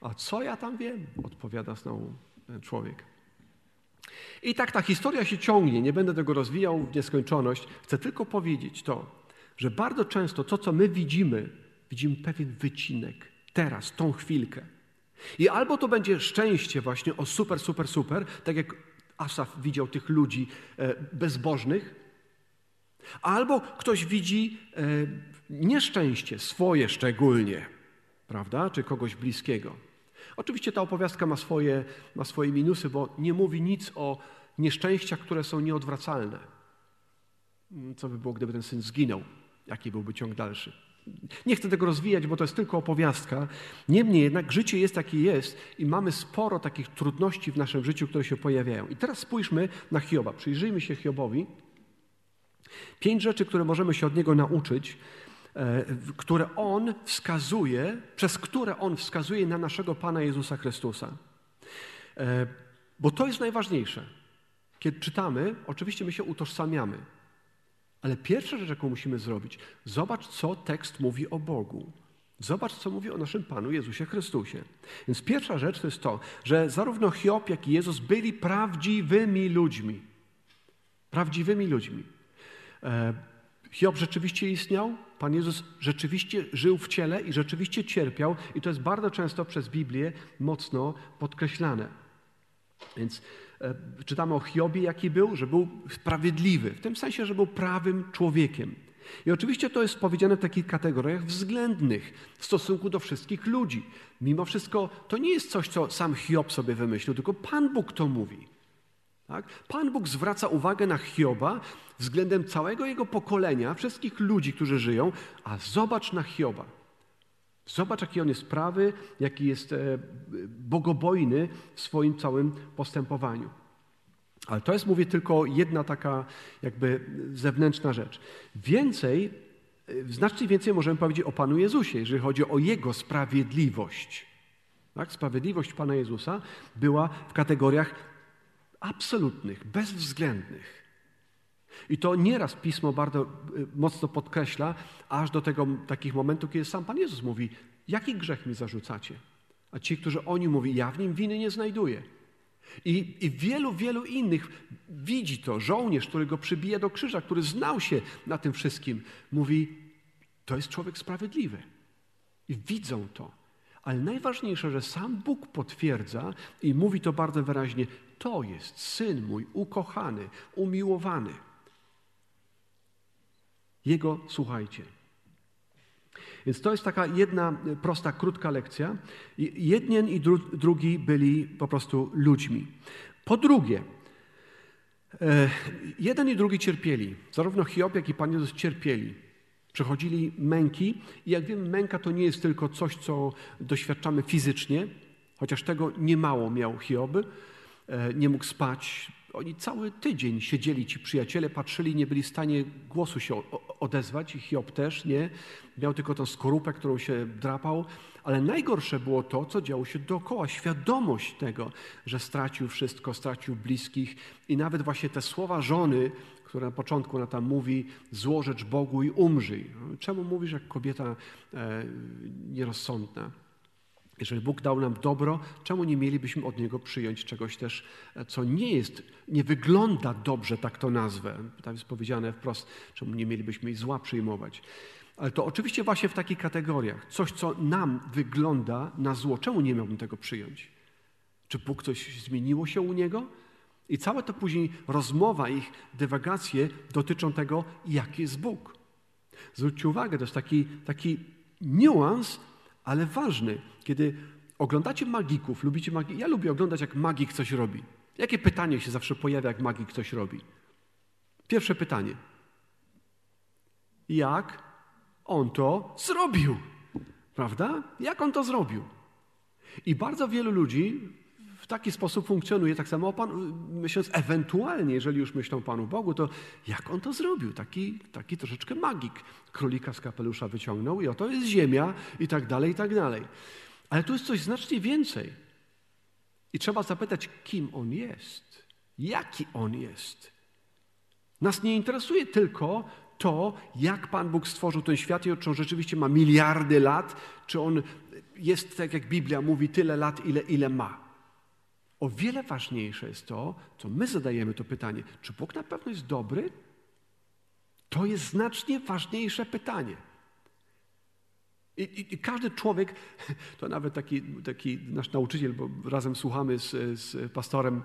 A co ja tam wiem? Odpowiada znowu ten człowiek. I tak ta historia się ciągnie. Nie będę tego rozwijał w nieskończoność. Chcę tylko powiedzieć to, że bardzo często to, co my widzimy, widzimy pewien wycinek. Teraz, tą chwilkę. I albo to będzie szczęście właśnie o super, super, super, tak jak Asaf widział tych ludzi e, bezbożnych, albo ktoś widzi e, nieszczęście, swoje szczególnie, prawda, czy kogoś bliskiego. Oczywiście ta opowiastka ma swoje, ma swoje minusy, bo nie mówi nic o nieszczęściach, które są nieodwracalne. Co by było, gdyby ten syn zginął? Jaki byłby ciąg dalszy? Nie chcę tego rozwijać, bo to jest tylko opowiastka. Niemniej jednak życie jest jakie jest i mamy sporo takich trudności w naszym życiu, które się pojawiają. I teraz spójrzmy na Hioba. Przyjrzyjmy się Hiobowi. Pięć rzeczy, które możemy się od niego nauczyć, e, które on wskazuje, przez które on wskazuje na naszego Pana Jezusa Chrystusa. E, bo to jest najważniejsze. Kiedy czytamy, oczywiście my się utożsamiamy. Ale pierwsza rzecz, jaką musimy zrobić, zobacz, co tekst mówi o Bogu. Zobacz, co mówi o naszym Panu Jezusie Chrystusie. Więc pierwsza rzecz to jest to, że zarówno Hiob, jak i Jezus byli prawdziwymi ludźmi. Prawdziwymi ludźmi. E, Hiob rzeczywiście istniał, Pan Jezus rzeczywiście żył w ciele i rzeczywiście cierpiał, i to jest bardzo często przez Biblię mocno podkreślane. Więc czytamy o Hiobie, jaki był, że był sprawiedliwy, w tym sensie, że był prawym człowiekiem. I oczywiście to jest powiedziane w takich kategoriach względnych w stosunku do wszystkich ludzi. Mimo wszystko to nie jest coś, co sam Hiob sobie wymyślił, tylko Pan Bóg to mówi. Tak? Pan Bóg zwraca uwagę na Hioba względem całego jego pokolenia, wszystkich ludzi, którzy żyją, a zobacz na Hioba. Zobacz, jaki on jest prawy, jaki jest e, bogobojny w swoim całym postępowaniu. Ale to jest, mówię, tylko jedna taka jakby zewnętrzna rzecz. Więcej, e, znacznie więcej możemy powiedzieć o Panu Jezusie, jeżeli chodzi o Jego sprawiedliwość. Tak? Sprawiedliwość Pana Jezusa była w kategoriach absolutnych, bezwzględnych. I to nieraz Pismo bardzo y, mocno podkreśla, aż do tego takich momentów, kiedy sam Pan Jezus mówi, jaki grzech mi zarzucacie? A ci, którzy oni mówi, ja w nim winy nie znajduję. I, I, wielu, wielu innych widzi to. Żołnierz, który go przybija do krzyża, który znał się na tym wszystkim, mówi, to jest człowiek sprawiedliwy. I widzą to. Ale najważniejsze, że sam Bóg potwierdza i mówi to bardzo wyraźnie, to jest syn mój ukochany, umiłowany. Jego słuchajcie. Więc to jest taka jedna prosta, krótka lekcja. Jeden i dru drugi byli po prostu ludźmi. Po drugie, E, jeden i drugi cierpieli. Zarówno Hiob, jak i Pan Jezus cierpieli. Przechodzili męki i jak wiemy, męka to nie jest tylko coś, co doświadczamy fizycznie, chociaż tego niemało miał Hiob. E, nie mógł spać. Oni cały tydzień siedzieli, ci przyjaciele, patrzyli, nie byli w stanie głosu się odezwać. I Hiob też nie. Miał tylko tą skorupę, którą się drapał. Ale najgorsze było to, co działo się dookoła. Świadomość tego, że stracił wszystko, stracił bliskich i nawet właśnie te słowa żony, które na początku ona tam mówi, złożecz Bogu i umrzyj. Czemu mówisz jak kobieta e, nierozsądna? Jeżeli Bóg dał nam dobro, czemu nie mielibyśmy od Niego przyjąć czegoś też, e, co nie jest, nie wygląda dobrze, tak to nazwę. Tam jest powiedziane wprost, czemu nie mielibyśmy zła przyjmować. Ale to oczywiście właśnie w takich kategoriach. Coś, co nam wygląda na zło. Czemu nie miałbym tego przyjąć? Czy Bóg coś zmieniło się u Niego? I cała to później rozmowa, ich dywagacje dotyczą tego, jaki jest Bóg. Zwróćcie uwagę, to jest taki, taki niuans, ale ważny. Kiedy oglądacie magików, lubicie magii, ja lubię oglądać, jak magik coś robi. Jakie pytanie się zawsze pojawia, jak magik coś robi? Pierwsze pytanie. Jak on to zrobił? Prawda? Jak on to zrobił? I bardzo wielu ludzi taki sposób funkcjonuje, tak samo Pan, myśląc ewentualnie, jeżeli już myślą Panu Bogu, to jak on to zrobił? Taki, taki troszeczkę magik. Królika z kapelusza wyciągnął i oto jest ziemia i tak dalej, i tak dalej. Ale tu jest coś znacznie więcej. I trzeba zapytać, kim on jest, jaki on jest. Nas nie interesuje tylko to, jak Pan Bóg stworzył ten świat i czy on rzeczywiście ma miliardy lat, czy on jest, tak jak Biblia mówi, tyle lat, ile, ile ma. O wiele ważniejsze jest to, co my zadajemy to pytanie, czy Bóg na pewno jest dobry? To jest znacznie ważniejsze pytanie. I, i, I, każdy człowiek, to nawet taki, taki nasz nauczyciel, bo razem słuchamy z, z pastorem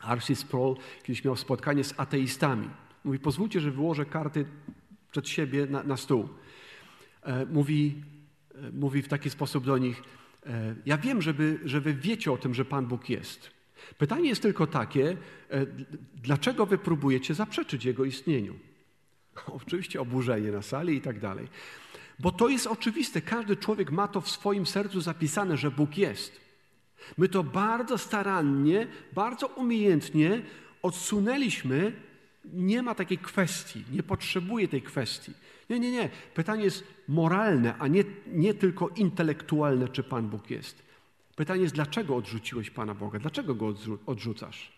Archie Sproul, kiedyś miał spotkanie z ateistami. Mówi, pozwólcie, że wyłożę karty przed siebie na, na stół. E, mówi, e, mówi w taki sposób do nich, ja wiem, że wy, że wy wiecie o tym, że Pan Bóg jest. Pytanie jest tylko takie, e, dlaczego wy próbujecie zaprzeczyć Jego istnieniu? [LAUGHS] Oczywiście oburzenie na sali i tak dalej. Bo to jest oczywiste, każdy człowiek ma to w swoim sercu zapisane, że Bóg jest. My to bardzo starannie, bardzo umiejętnie odsunęliśmy. Nie ma takiej kwestii, nie potrzebuje tej kwestii. Nie, nie, nie. Pytanie jest moralne, a nie, nie tylko intelektualne, czy Pan Bóg jest. Pytanie jest, dlaczego odrzuciłeś Pana Boga? Dlaczego go odrzucasz?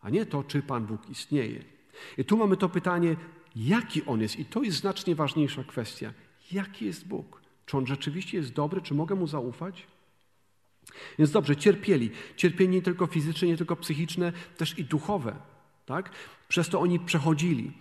A nie to, czy Pan Bóg istnieje. I tu mamy to pytanie, jaki On jest. I to jest znacznie ważniejsza kwestia. Jaki jest Bóg? Czy On rzeczywiście jest dobry? Czy mogę Mu zaufać? Więc dobrze, cierpieli. Cierpienie nie tylko fizyczne, nie tylko psychiczne, też i duchowe. Tak? Przez to oni przechodzili.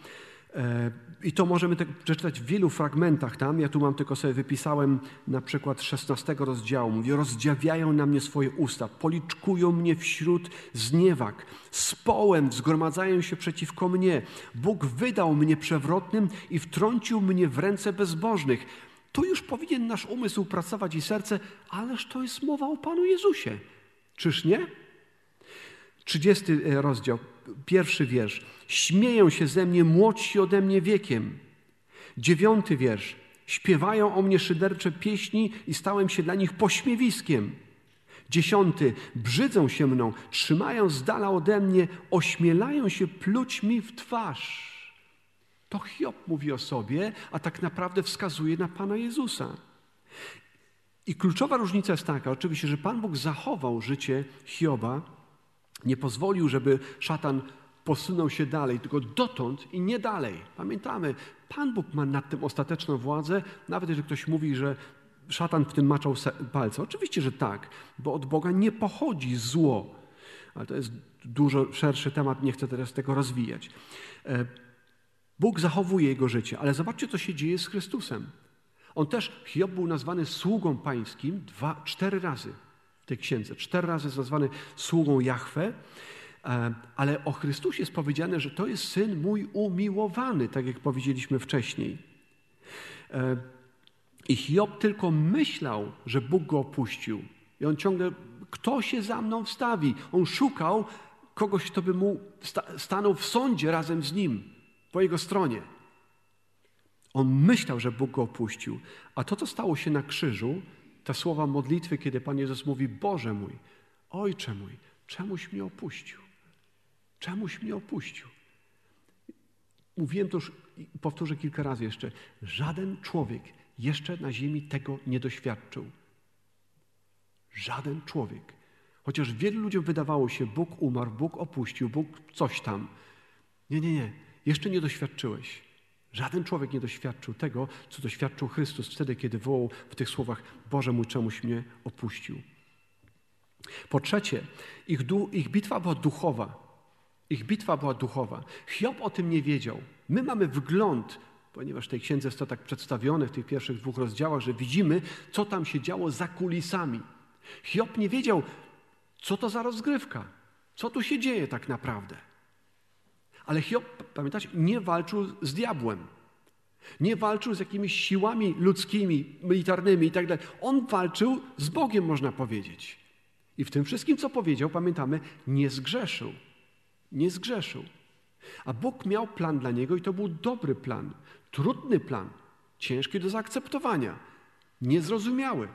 E, I to możemy tak przeczytać w wielu fragmentach tam. Ja tu mam tylko sobie wypisałem na przykład 16 rozdziału. Mówi, rozdziawiają na mnie swoje usta, policzkują mnie wśród zniewag, z połem zgromadzają się przeciwko mnie. Bóg wydał mnie przewrotnym i wtrącił mnie w ręce bezbożnych. Tu już powinien nasz umysł pracować i serce, ależ to jest mowa o Panu Jezusie. Czyż nie? 30 e, rozdział, pierwszy wiersz. Śmieją się ze mnie młodsi ode mnie wiekiem. Dziewiąty wiersz. Śpiewają o mnie szydercze pieśni i stałem się dla nich pośmiewiskiem. Dziesiąty. Brzydzą się mną, trzymają z dala ode mnie, ośmielają się pluć mi w twarz. To Hiob mówi o sobie, a tak naprawdę wskazuje na Pana Jezusa. I kluczowa różnica jest taka, oczywiście, że Pan Bóg zachował życie Hioba, nie pozwolił, żeby szatan posunął się dalej, tylko dotąd i nie dalej. Pamiętamy, Pan Bóg ma nad tym ostateczną władzę, nawet jeżeli ktoś mówi, że szatan w tym maczał palce. Oczywiście, że tak, bo od Boga nie pochodzi zło. Ale to jest dużo szerszy temat, nie chcę teraz tego rozwijać. E, Bóg zachowuje jego życie, ale zobaczcie, co się dzieje z Chrystusem. On też, Hiob był nazwany sługą pańskim dwa, cztery razy w tej księdze. Cztery razy jest nazwany sługą Jahwe, e, ale o Chrystusie jest powiedziane, że to jest Syn mój umiłowany, tak jak powiedzieliśmy wcześniej. E, I Hiob tylko myślał, że Bóg go opuścił. I on ciągle, kto się za mną wstawi? On szukał kogoś, kto by mu sta stanął w sądzie razem z nim, po jego stronie. On myślał, że Bóg go opuścił, a to, co stało się na krzyżu, te słowa modlitwy, kiedy Pan Jezus mówi: Boże mój, Ojcze mój, czemuś mnie opuścił? Czemuś mnie opuścił? Mówiłem to już i powtórzę kilka razy jeszcze. Żaden człowiek jeszcze na ziemi tego nie doświadczył. Żaden człowiek. Chociaż wielu ludziom wydawało się, Bóg umarł, Bóg opuścił, Bóg coś tam. Nie, nie, nie. Jeszcze nie doświadczyłeś. Żaden człowiek nie doświadczył tego, co doświadczył Chrystus wtedy, kiedy wołał w tych słowach: Boże mój, czemuś mnie opuścił. Po trzecie, ich, ich bitwa była duchowa. Ich bitwa była duchowa. Hiob o tym nie wiedział. My mamy wgląd, ponieważ w tej księdze jest to tak przedstawione w tych pierwszych dwóch rozdziałach, że widzimy, co tam się działo za kulisami. Hiob nie wiedział, co to za rozgrywka, co tu się dzieje tak naprawdę. Ale Hiob, pamiętacie, nie walczył z diabłem. Nie walczył z jakimiś siłami ludzkimi, militarnymi i tak. On walczył z Bogiem, można powiedzieć. I w tym wszystkim, co powiedział, pamiętamy, nie zgrzeszył. Nie zgrzeszył. A Bóg miał plan dla niego i to był dobry plan, trudny plan, ciężki do zaakceptowania, niezrozumiały,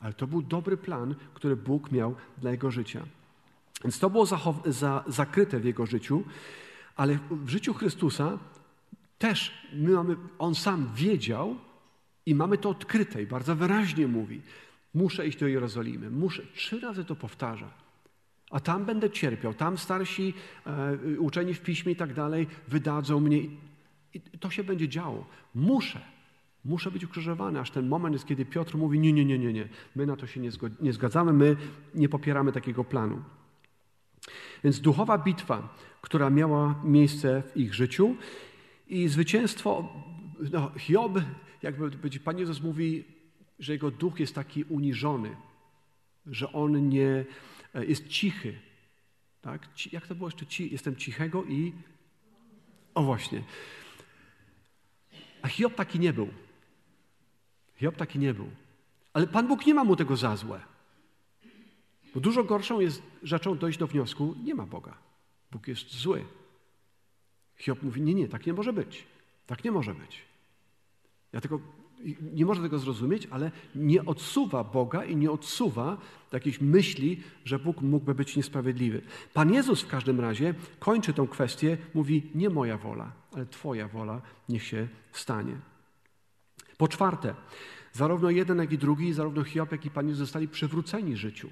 ale to był dobry plan, który Bóg miał dla jego życia. Więc to było za zakryte w jego życiu, ale w życiu Chrystusa też my mamy, on sam wiedział i mamy to odkryte i bardzo wyraźnie mówi: Muszę iść do Jerozolimy, muszę. Trzy razy to powtarza. A tam będę cierpiał, tam starsi e, uczeni w piśmie i tak dalej wydadzą mnie. I to się będzie działo. Muszę. Muszę być ukrzyżowany, aż ten moment jest, kiedy Piotr mówi: Nie, nie, nie, nie, nie. My na to się nie, nie zgadzamy, my nie popieramy takiego planu. Więc duchowa bitwa, która miała miejsce w ich życiu i zwycięstwo, no, Hiob, jakby Pan Jezus mówi, że jego duch jest taki uniżony, że on nie e, jest cichy. Tak? Jak to było jeszcze? Jestem cichego i. O właśnie. A Hiob taki nie był. Hiob taki nie był. Ale Pan Bóg nie ma mu tego za złe. Bo dużo gorszą jest rzeczą dojść do wniosku, nie ma Boga. Bóg jest zły. Hiob mówi, nie, nie, tak nie może być. Tak nie może być. Ja tylko nie może tego zrozumieć, ale nie odsuwa Boga i nie odsuwa jakiejś myśli, że Bóg mógłby być niesprawiedliwy. Pan Jezus w każdym razie kończy tę kwestię, mówi: Nie moja wola, ale Twoja wola niech się stanie. Po czwarte, zarówno jeden, jak i drugi, zarówno Hiob, jak i Pan Jezus zostali przywróceni życiu.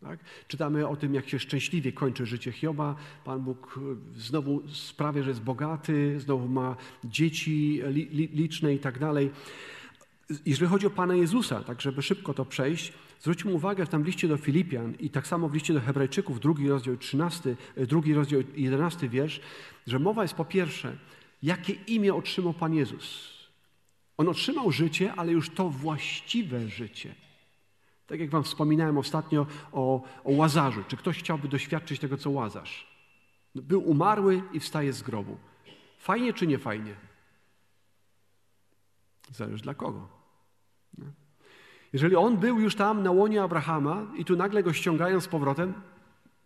Tak? Czytamy o tym, jak się szczęśliwie kończy życie Hioba. Pan Bóg e, znowu sprawia, że jest bogaty, znowu ma dzieci li, li, liczne i tak dalej. Jeżeli chodzi o Pana Jezusa, tak żeby szybko to przejść, zwróćmy uwagę w tam liście do Filipian i tak samo w liście do Hebrajczyków, drugi rozdział 13, e, drugi rozdział 11 wiersz, że mowa jest po pierwsze, jakie imię otrzymał Pan Jezus. On otrzymał życie, ale już to właściwe życie. Tak jak Wam wspominałem ostatnio o, o Łazarzu. Czy ktoś chciałby doświadczyć tego, co Łazarz? Był umarły i wstaje z grobu. Fajnie czy nie fajnie? Zależy dla kogo. Jeżeli on był już tam na łonie Abrahama i tu nagle go ściągają z powrotem,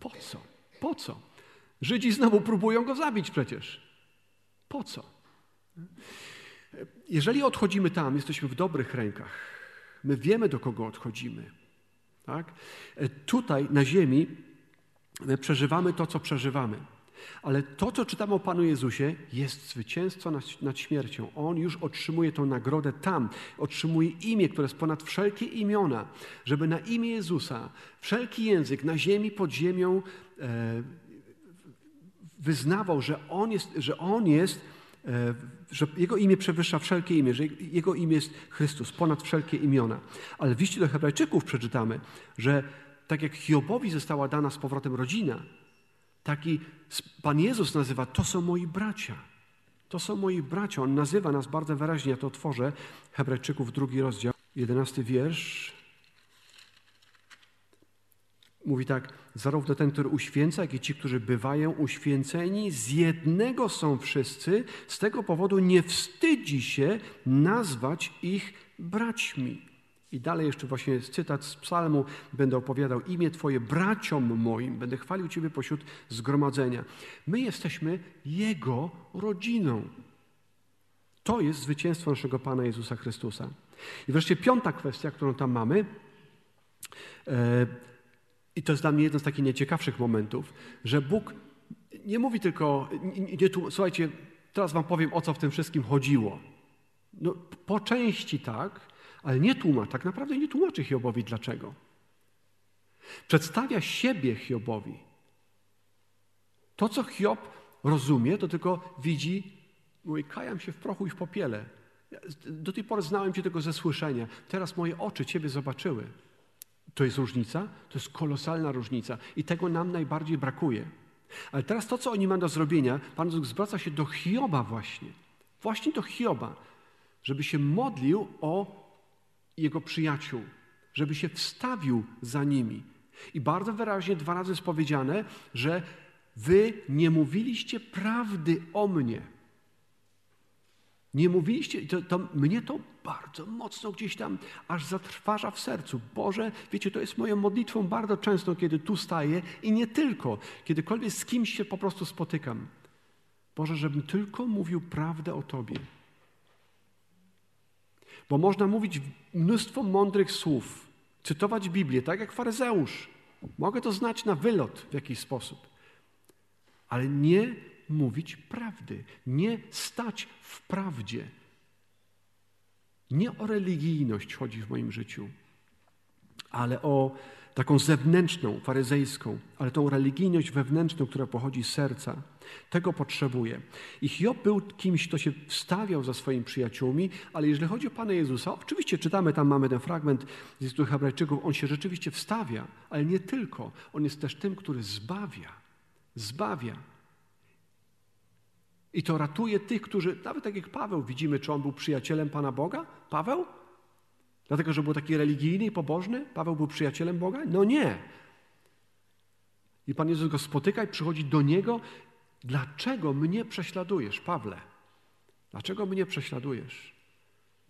po co? Po co? Żydzi znowu próbują go zabić przecież. Po co? Jeżeli odchodzimy tam, jesteśmy w dobrych rękach. My wiemy, do kogo odchodzimy. Tak? E, tutaj na ziemi przeżywamy to, co przeżywamy. Ale to, co czytamy o Panu Jezusie, jest zwycięstwo nad, nad, śmiercią. On już otrzymuje tę nagrodę tam. Otrzymuje imię, które jest ponad wszelkie imiona. Żeby na imię Jezusa wszelki język na ziemi, pod ziemią e, wyznawał, że On jest, że on jest że Jego imię przewyższa wszelkie imię, że Jego imię jest Chrystus, ponad wszelkie imiona. Ale w liście do Hebrajczyków przeczytamy, że tak jak Hiobowi została dana z powrotem rodzina, taki Pan Jezus nazywa, to są moi bracia. To są moi bracia. On nazywa nas bardzo wyraźnie, ja to otworzę, Hebrajczyków, drugi rozdział, jedenasty wiersz. Mówi tak, zarówno ten, który uświęca, jak i ci, którzy bywają uświęceni, z jednego są wszyscy, z tego powodu nie wstydzi się nazwać ich braćmi. I dalej jeszcze właśnie cytat z psalmu. Będę opowiadał imię Twoje braciom moim, będę chwalił Ciebie pośród zgromadzenia. My jesteśmy Jego rodziną. To jest zwycięstwo naszego Pana Jezusa Chrystusa. I wreszcie piąta kwestia, którą tam mamy, e, i to jest dla mnie jeden z takich najciekawszych momentów, że Bóg nie mówi tylko, nie, nie, słuchajcie, teraz wam powiem, o co w tym wszystkim chodziło. No, po części tak, ale nie tłumaczy, tak naprawdę nie tłumaczy Hiobowi dlaczego. Przedstawia siebie Hiobowi. To, co Hiob rozumie, to tylko widzi, mówi, kajam się w prochu i w popiele. Do tej pory znałem Cię tylko ze słyszenia. Teraz moje oczy Ciebie zobaczyły. To jest różnica? To jest kolosalna różnica. I tego nam najbardziej brakuje. Ale teraz to, co oni mają do zrobienia, Pan Bóg zwraca się do Hioba właśnie. Właśnie do Hioba, żeby się modlił o jego przyjaciół, żeby się wstawił za nimi. I bardzo wyraźnie dwa razy jest powiedziane, że wy nie mówiliście prawdy o mnie. Nie mówiliście, to, to, mnie to bardzo mocno gdzieś tam aż zatrważa w sercu. Boże, wiecie, to jest moją modlitwą bardzo często, kiedy tu staję i nie tylko, kiedykolwiek z kimś się po prostu spotykam. Boże, żebym tylko mówił prawdę o Tobie. Bo można mówić mnóstwo mądrych słów, cytować Biblię, tak jak faryzeusz. Mogę to znać na wylot w jakiś sposób. Ale nie mówić prawdy, nie stać w prawdzie. Nie o religijność chodzi w moim życiu, ale o taką zewnętrzną, faryzejską, ale tą religijność wewnętrzną, która pochodzi z serca. Tego potrzebuje. I Hiob był kimś, kto się wstawiał za swoimi przyjaciółmi, ale jeżeli chodzi o Pana Jezusa, oczywiście czytamy, tam mamy ten fragment z listu Hebrajczyków, on się rzeczywiście wstawia, ale nie tylko. On jest też tym, który zbawia. Zbawia. I to ratuje tych, którzy, nawet tak jak Paweł, widzimy, czy on był przyjacielem Pana Boga? Paweł? Dlatego, że był taki religijny i pobożny? Paweł był przyjacielem Boga? No nie. I Pan Jezus go spotyka i przychodzi do niego. Dlaczego mnie prześladujesz, Pawle? Dlaczego mnie prześladujesz?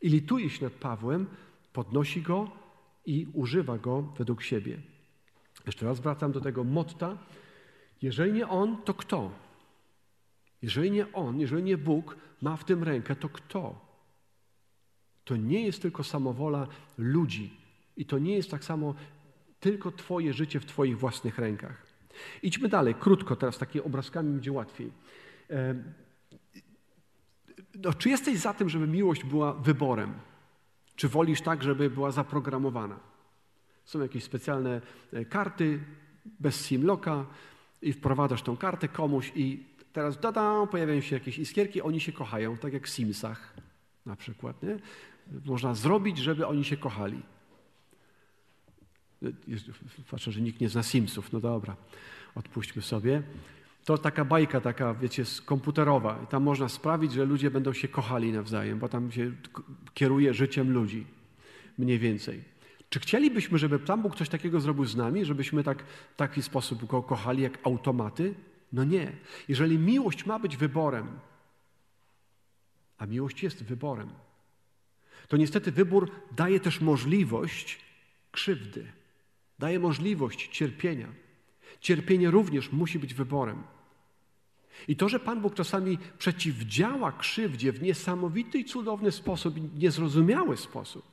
I lituje się nad Pawłem, podnosi go i używa go według siebie. Jeszcze raz wracam do tego motta. Jeżeli nie on, to kto? Jeżeli nie On, jeżeli nie Bóg ma w tym rękę, to kto? To nie jest tylko samowola ludzi i to nie jest tak samo tylko Twoje życie w Twoich własnych rękach. Idźmy dalej, krótko, teraz takimi obrazkami będzie łatwiej. No, czy jesteś za tym, żeby miłość była wyborem? Czy wolisz tak, żeby była zaprogramowana? Są jakieś specjalne e, karty bez simloka i wprowadzasz tą kartę komuś i Teraz dada, pojawiają się jakieś iskierki, oni się kochają, tak jak w Simsach na przykład. Nie? Można zrobić, żeby oni się kochali. Patrzę, że nikt nie zna Simsów. No dobra, odpuśćmy sobie. To taka bajka, taka, wiecie, komputerowa. I tam można sprawić, że ludzie będą się kochali nawzajem, bo tam się kieruje życiem ludzi. Mniej więcej. Czy chcielibyśmy, żeby Pan Bóg coś takiego zrobił z nami, żebyśmy tak, w taki sposób go kochali jak automaty? No nie. Jeżeli miłość ma być wyborem, a miłość jest wyborem, to niestety wybór daje też możliwość krzywdy, daje możliwość cierpienia. Cierpienie również musi być wyborem. I to, że Pan Bóg czasami przeciwdziała krzywdzie w niesamowity i cudowny sposób, niezrozumiały sposób,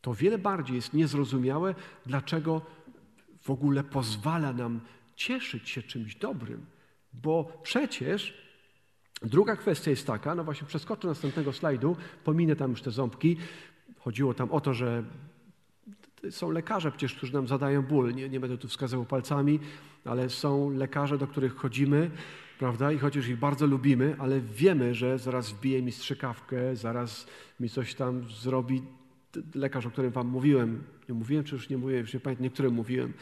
to wiele bardziej jest niezrozumiałe, dlaczego w ogóle pozwala nam cieszyć się czymś dobrym, bo przecież druga kwestia jest taka, no właśnie przeskoczę następnego slajdu, pominę tam już te ząbki. Chodziło tam o to, że są lekarze przecież, którzy nam zadają ból. Nie, nie będę tu wskazywał palcami, ale są lekarze, do których chodzimy, prawda? I chociaż ich bardzo lubimy, ale wiemy, że zaraz wbije mi strzykawkę, zaraz mi coś tam zrobi. Lekarz, o którym wam mówiłem, nie mówiłem, czy już nie mówiłem, już nie pamiętam, niektórym mówiłem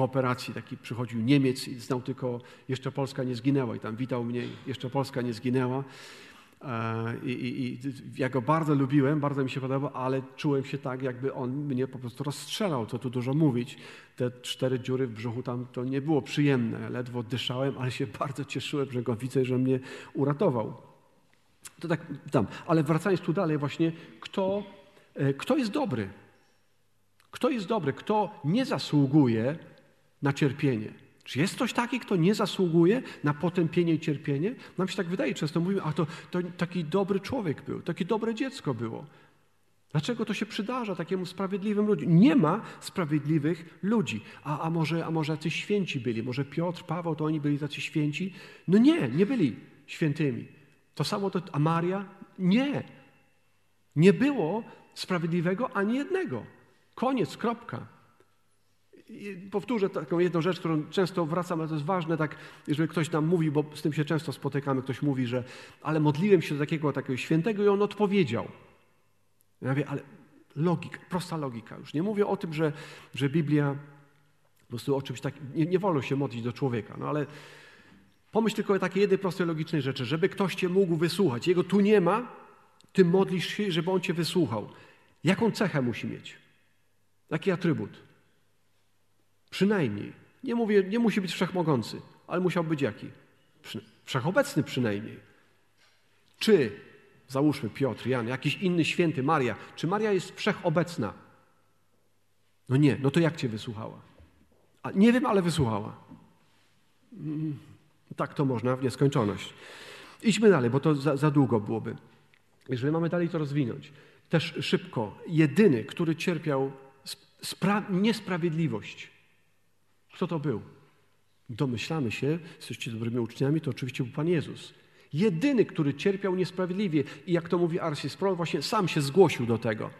po operacji taki przychodził Niemiec i znał tylko jeszcze Polska nie zginęła i tam witał mnie, jeszcze Polska nie zginęła. E, I, i, I, ja go bardzo lubiłem, bardzo mi się podobał, ale czułem się tak, jakby on mnie po prostu rozstrzelał, co tu dużo mówić. Te cztery dziury w brzuchu tam to nie było przyjemne, ledwo dyszałem, ale się [LAUGHS] bardzo cieszyłem, że go widzę, że mnie uratował. To tak tam. Ale wracając tu dalej właśnie, kto, e, kto jest dobry? Kto jest dobry, kto nie zasługuje na cierpienie? Czy jest ktoś taki, kto nie zasługuje na potępienie i cierpienie? Nam się tak wydaje, często mówimy, a to, to taki dobry człowiek był, takie dobre dziecko było. Dlaczego to się przydarza takiemu sprawiedliwym ludziom? Nie ma sprawiedliwych ludzi. A, a, może, a może jacyś święci byli? Może Piotr, Paweł, to oni byli tacy święci? No nie, nie byli świętymi. To samo to, a Maria? Nie. Nie było sprawiedliwego ani jednego. Koniec, kropka. Powtórzę taką jedną rzecz, którą często wracam, ale to jest ważne, tak, jeżeli ktoś nam mówi, bo z tym się często spotykamy, ktoś mówi, że ale modliłem się do takiego, takiego świętego i on odpowiedział. Ja mówię, ale logika, prosta logika. Już nie mówię o tym, że, że Biblia po prostu o czymś tak, nie, nie wolno się modlić do człowieka, no ale pomyśl tylko o takiej jednej prostej, logicznej rzeczy, żeby ktoś cię mógł wysłuchać. Jego tu nie ma, ty modlisz się, żeby on cię wysłuchał. Jaką cechę musi mieć? Jaki atrybut? Przynajmniej. Nie mówię, nie musi być wszechmogący, ale musiał być jaki? Wszechobecny przynajmniej. Czy załóżmy Piotr, Jan, jakiś inny święty, Maria, czy Maria jest wszechobecna? No nie, no to jak cię wysłuchała? A nie wiem, ale wysłuchała. Mm, tak to można w nieskończoność. Idźmy dalej, bo to za, za długo byłoby. Jeżeli mamy dalej to rozwinąć, też szybko, jedyny, który cierpiał niesprawiedliwość, kto to był? Domyślamy się, jesteście dobrymi uczniami, to oczywiście był Pan Jezus. Jedyny, który cierpiał niesprawiedliwie. I jak to mówi Arsis Sproul, właśnie sam się zgłosił do tego.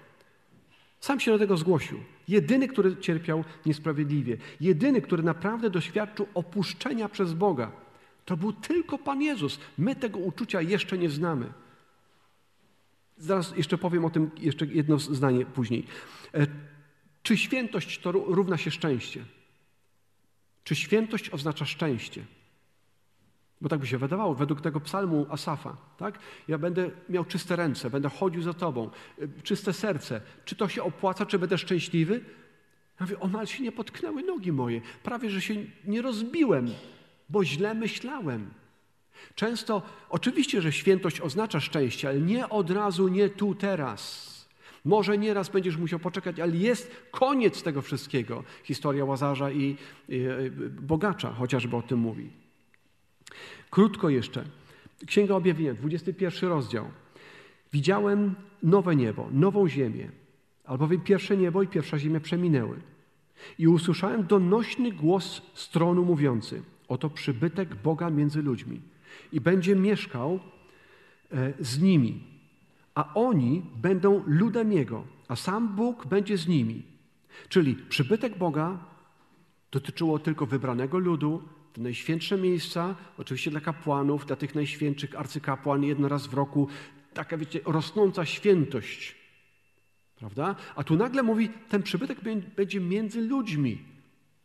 Sam się do tego zgłosił. Jedyny, który cierpiał niesprawiedliwie. Jedyny, który naprawdę doświadczył opuszczenia przez Boga. To był tylko Pan Jezus. My tego uczucia jeszcze nie znamy. Zaraz jeszcze powiem o tym, jeszcze jedno zdanie później. E, czy świętość to równa się szczęście? Czy świętość oznacza szczęście? Bo tak by się wydawało, według tego psalmu Asafa, tak? Ja będę miał czyste ręce, będę chodził za Tobą, y, czyste serce. Czy to się opłaca, czy będę szczęśliwy? Ja mówię, się nie potknęły nogi moje. Prawie, że się nie rozbiłem, bo źle myślałem. Często, oczywiście, że świętość oznacza szczęście, ale nie od razu, nie tu, teraz. Może nieraz będziesz musiał poczekać, ale jest koniec tego wszystkiego. Historia Łazarza i, bogacza chociażby o tym mówi. Krótko jeszcze. Księga Objawienia, 21 rozdział. Widziałem nowe niebo, nową ziemię, albowiem pierwsze niebo i pierwsza ziemia przeminęły. I usłyszałem donośny głos stronu mówiący: Oto przybytek Boga między ludźmi i będzie mieszkał e, z nimi, a oni będą ludem Jego, a sam Bóg będzie z nimi. Czyli przybytek Boga dotyczyło tylko wybranego ludu, te najświętsze miejsca, oczywiście dla kapłanów, dla tych najświętszych arcykapłan, jedno raz w roku, taka, wiecie, rosnąca świętość. Prawda? A tu nagle mówi, ten przybytek będzie między ludźmi.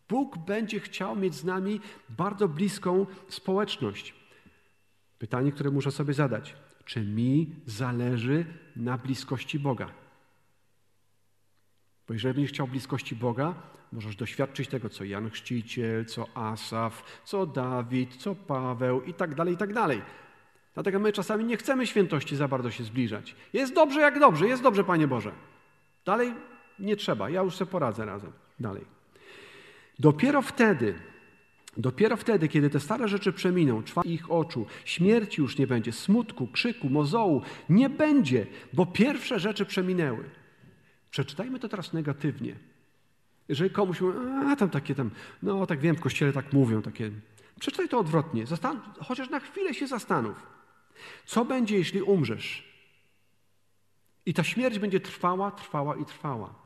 Bóg będzie chciał mieć z nami bardzo bliską społeczność. Pytanie, które muszę sobie zadać. Czy mi zależy na bliskości Boga? Bo jeżeli będziesz chciał bliskości Boga, możesz doświadczyć tego, co Jan Chrzciciel, co Asaf, co Dawid, co Paweł i tak dalej, i tak dalej. Dlatego my czasami nie chcemy świętości za bardzo się zbliżać. Jest dobrze jak dobrze, jest dobrze, Panie Boże. Dalej nie trzeba, ja już sobie poradzę razem. Dalej. Dopiero wtedy, dopiero wtedy, kiedy te stare rzeczy przeminą, ich oczu, śmierci już nie będzie, smutku, krzyku, mozołu, nie będzie, bo pierwsze rzeczy przeminęły. Przeczytajmy to teraz negatywnie. Jeżeli komuś mówi, a tam takie tam, no tak wiem, w kościele tak mówią, takie. Przeczytaj to odwrotnie. Zastan chociaż na chwilę się zastanów. Co będzie, jeśli umrzesz? I ta śmierć będzie trwała, trwała i trwała.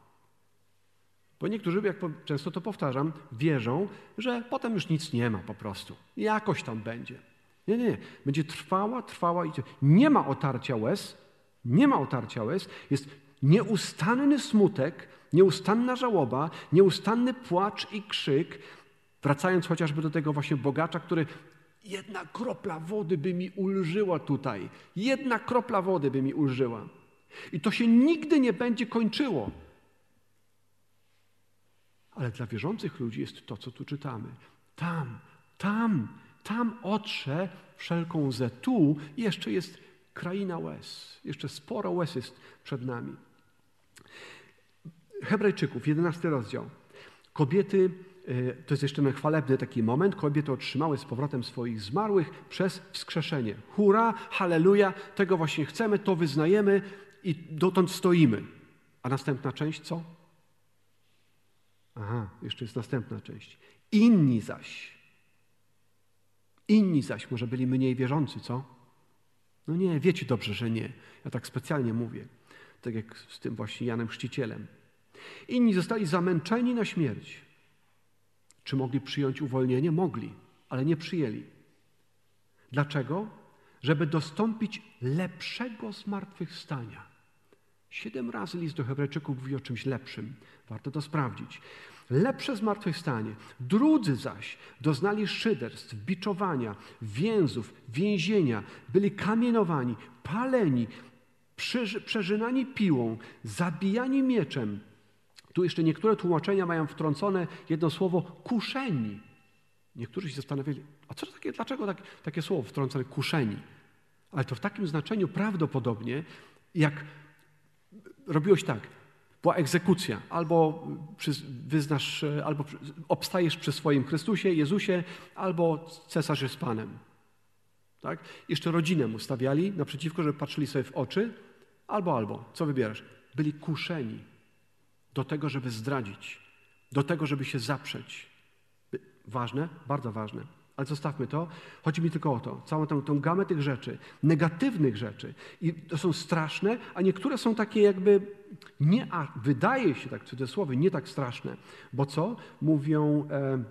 Bo niektórzy, jak często to powtarzam, wierzą, że potem już nic nie ma po prostu. Jakoś tam będzie. Nie, nie, nie. Będzie trwała, trwała i nie ma otarcia łez. Nie ma otarcia łez. Jest nieustanny smutek, nieustanna żałoba, nieustanny płacz i krzyk, wracając chociażby do tego właśnie bogacza, który jedna kropla wody by mi ulżyła tutaj, jedna kropla wody by mi ulżyła. I to się nigdy nie będzie kończyło. Ale dla wierzących ludzi jest to, co tu czytamy. Tam, tam, tam otrze wszelką łzę. Tu jeszcze jest kraina łez. Jeszcze sporo łez jest przed nami. Hebrajczyków, 11 rozdział. Kobiety, e, to jest jeszcze ten chwalebny taki moment, kobiety otrzymały z powrotem swoich zmarłych przez wskrzeszenie. Hurra, halleluja, tego właśnie chcemy, to wyznajemy i dotąd stoimy. A następna część co? Aha, jeszcze jest następna część. Inni zaś. Inni zaś, może byli mniej wierzący, co? No nie, wiecie dobrze, że nie. Ja tak specjalnie mówię. Tak jak z tym właśnie Janem Chrzcicielem. Inni zostali zamęczeni na śmierć. Czy mogli przyjąć uwolnienie? Mogli, ale nie przyjęli. Dlaczego? Żeby dostąpić lepszego zmartwychwstania. Siedem razy list do Hebrajczyków mówi o czymś lepszym. Warto to sprawdzić. Lepsze zmartwychwstanie. Drudzy zaś doznali szyderstw, biczowania, więzów, więzienia, byli kamienowani, paleni, przeżynani piłą, zabijani mieczem. Tu jeszcze niektóre tłumaczenia mają wtrącone jedno słowo kuszeni. Niektórzy się zastanawiali, a co to takie, dlaczego tak, takie słowo wtrącone kuszeni? Ale to w takim znaczeniu prawdopodobnie, jak robiłeś tak, była egzekucja, albo wyznasz, albo obstajesz przy swoim Chrystusie, Jezusie, albo cesarz jest Panem. Tak? Jeszcze rodzinę mu stawiali naprzeciwko, żeby patrzyli sobie w oczy, albo, albo. Co wybierasz? Byli kuszeni do tego, żeby zdradzić, do tego, żeby się zaprzeć. Ważne, bardzo ważne. Ale zostawmy to. Chodzi mi tylko o to, całą tą, tą gamę tych rzeczy, negatywnych rzeczy. I to są straszne, a niektóre są takie jakby nie, a wydaje się tak w cudzysłowie, nie tak straszne. Bo co? Mówią e,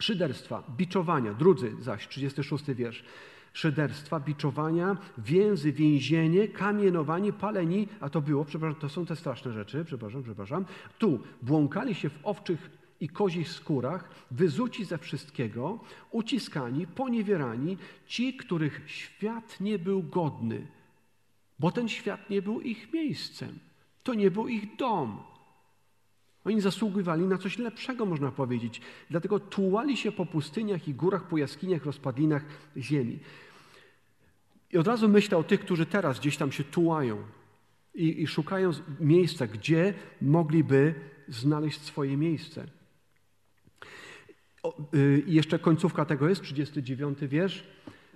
szyderstwa, biczowania. Drudzy zaś, 36 wiersz szyderstwa, biczowania, więzy, więzienie, kamienowanie, paleni, a to było, przepraszam, to są te straszne rzeczy, przepraszam, przepraszam. Tu błąkali się w owczych i kozich skórach, wyzuci ze wszystkiego, uciskani, poniewierani, ci, których świat nie był godny, bo ten świat nie był ich miejscem, to nie był ich dom. Oni zasługiwali na coś lepszego, można powiedzieć. Dlatego tułali się po pustyniach i górach, po jaskiniach, rozpadlinach ziemi. I od razu myślę o tych, którzy teraz gdzieś tam się tułają i, i szukają miejsca, gdzie mogliby znaleźć swoje miejsce. Y, I jeszcze końcówka tego jest, 39 wiersz.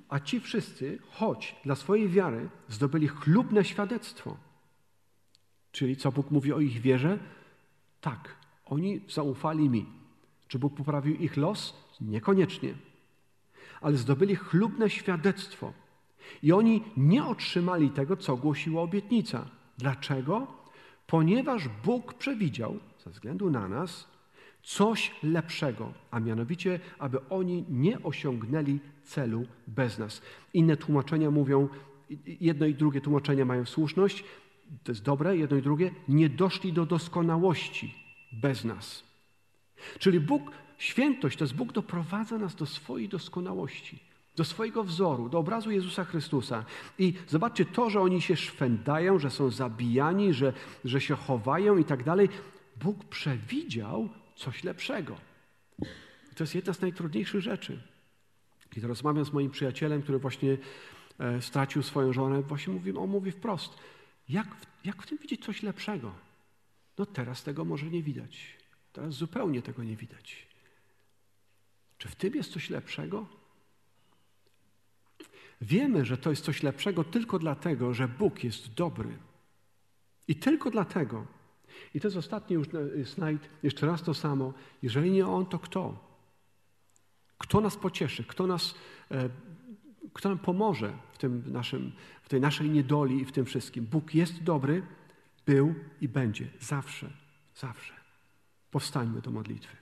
A ci wszyscy, choć dla swojej wiary zdobyli chlubne świadectwo, czyli co Bóg mówi o ich wierze, tak, oni zaufali mi. Czy Bóg poprawił ich los? Niekoniecznie. Ale zdobyli chlubne świadectwo. I oni nie otrzymali tego, co głosiła obietnica. Dlaczego? Ponieważ Bóg przewidział, ze względu na nas, coś lepszego, a mianowicie, aby oni nie osiągnęli celu bez nas. Inne tłumaczenia mówią, jedno i drugie tłumaczenia mają słuszność, to jest dobre, jedno i drugie, nie doszli do doskonałości bez nas. Czyli Bóg, świętość to jest Bóg doprowadza nas do swojej doskonałości, do swojego wzoru, do obrazu Jezusa Chrystusa. I zobaczcie to, że oni się szwędają, że są zabijani, że, że się chowają i tak dalej. Bóg przewidział coś lepszego. To jest jedna z najtrudniejszych rzeczy. Kiedy rozmawiam z moim przyjacielem, który właśnie e, stracił swoją żonę, właśnie mówi, on mówi wprost – jak, jak w tym widzieć coś lepszego? No teraz tego może nie widać. Teraz zupełnie tego nie widać. Czy w tym jest coś lepszego? Wiemy, że to jest coś lepszego tylko dlatego, że Bóg jest dobry. I tylko dlatego. I to jest ostatni już slajd, jeszcze raz to samo. Jeżeli nie On, to kto? Kto nas pocieszy? Kto nas e, kto nam pomoże w, tym naszym, w tej naszej niedoli i w tym wszystkim. Bóg jest dobry, był i będzie zawsze, zawsze. Powstańmy do modlitwy.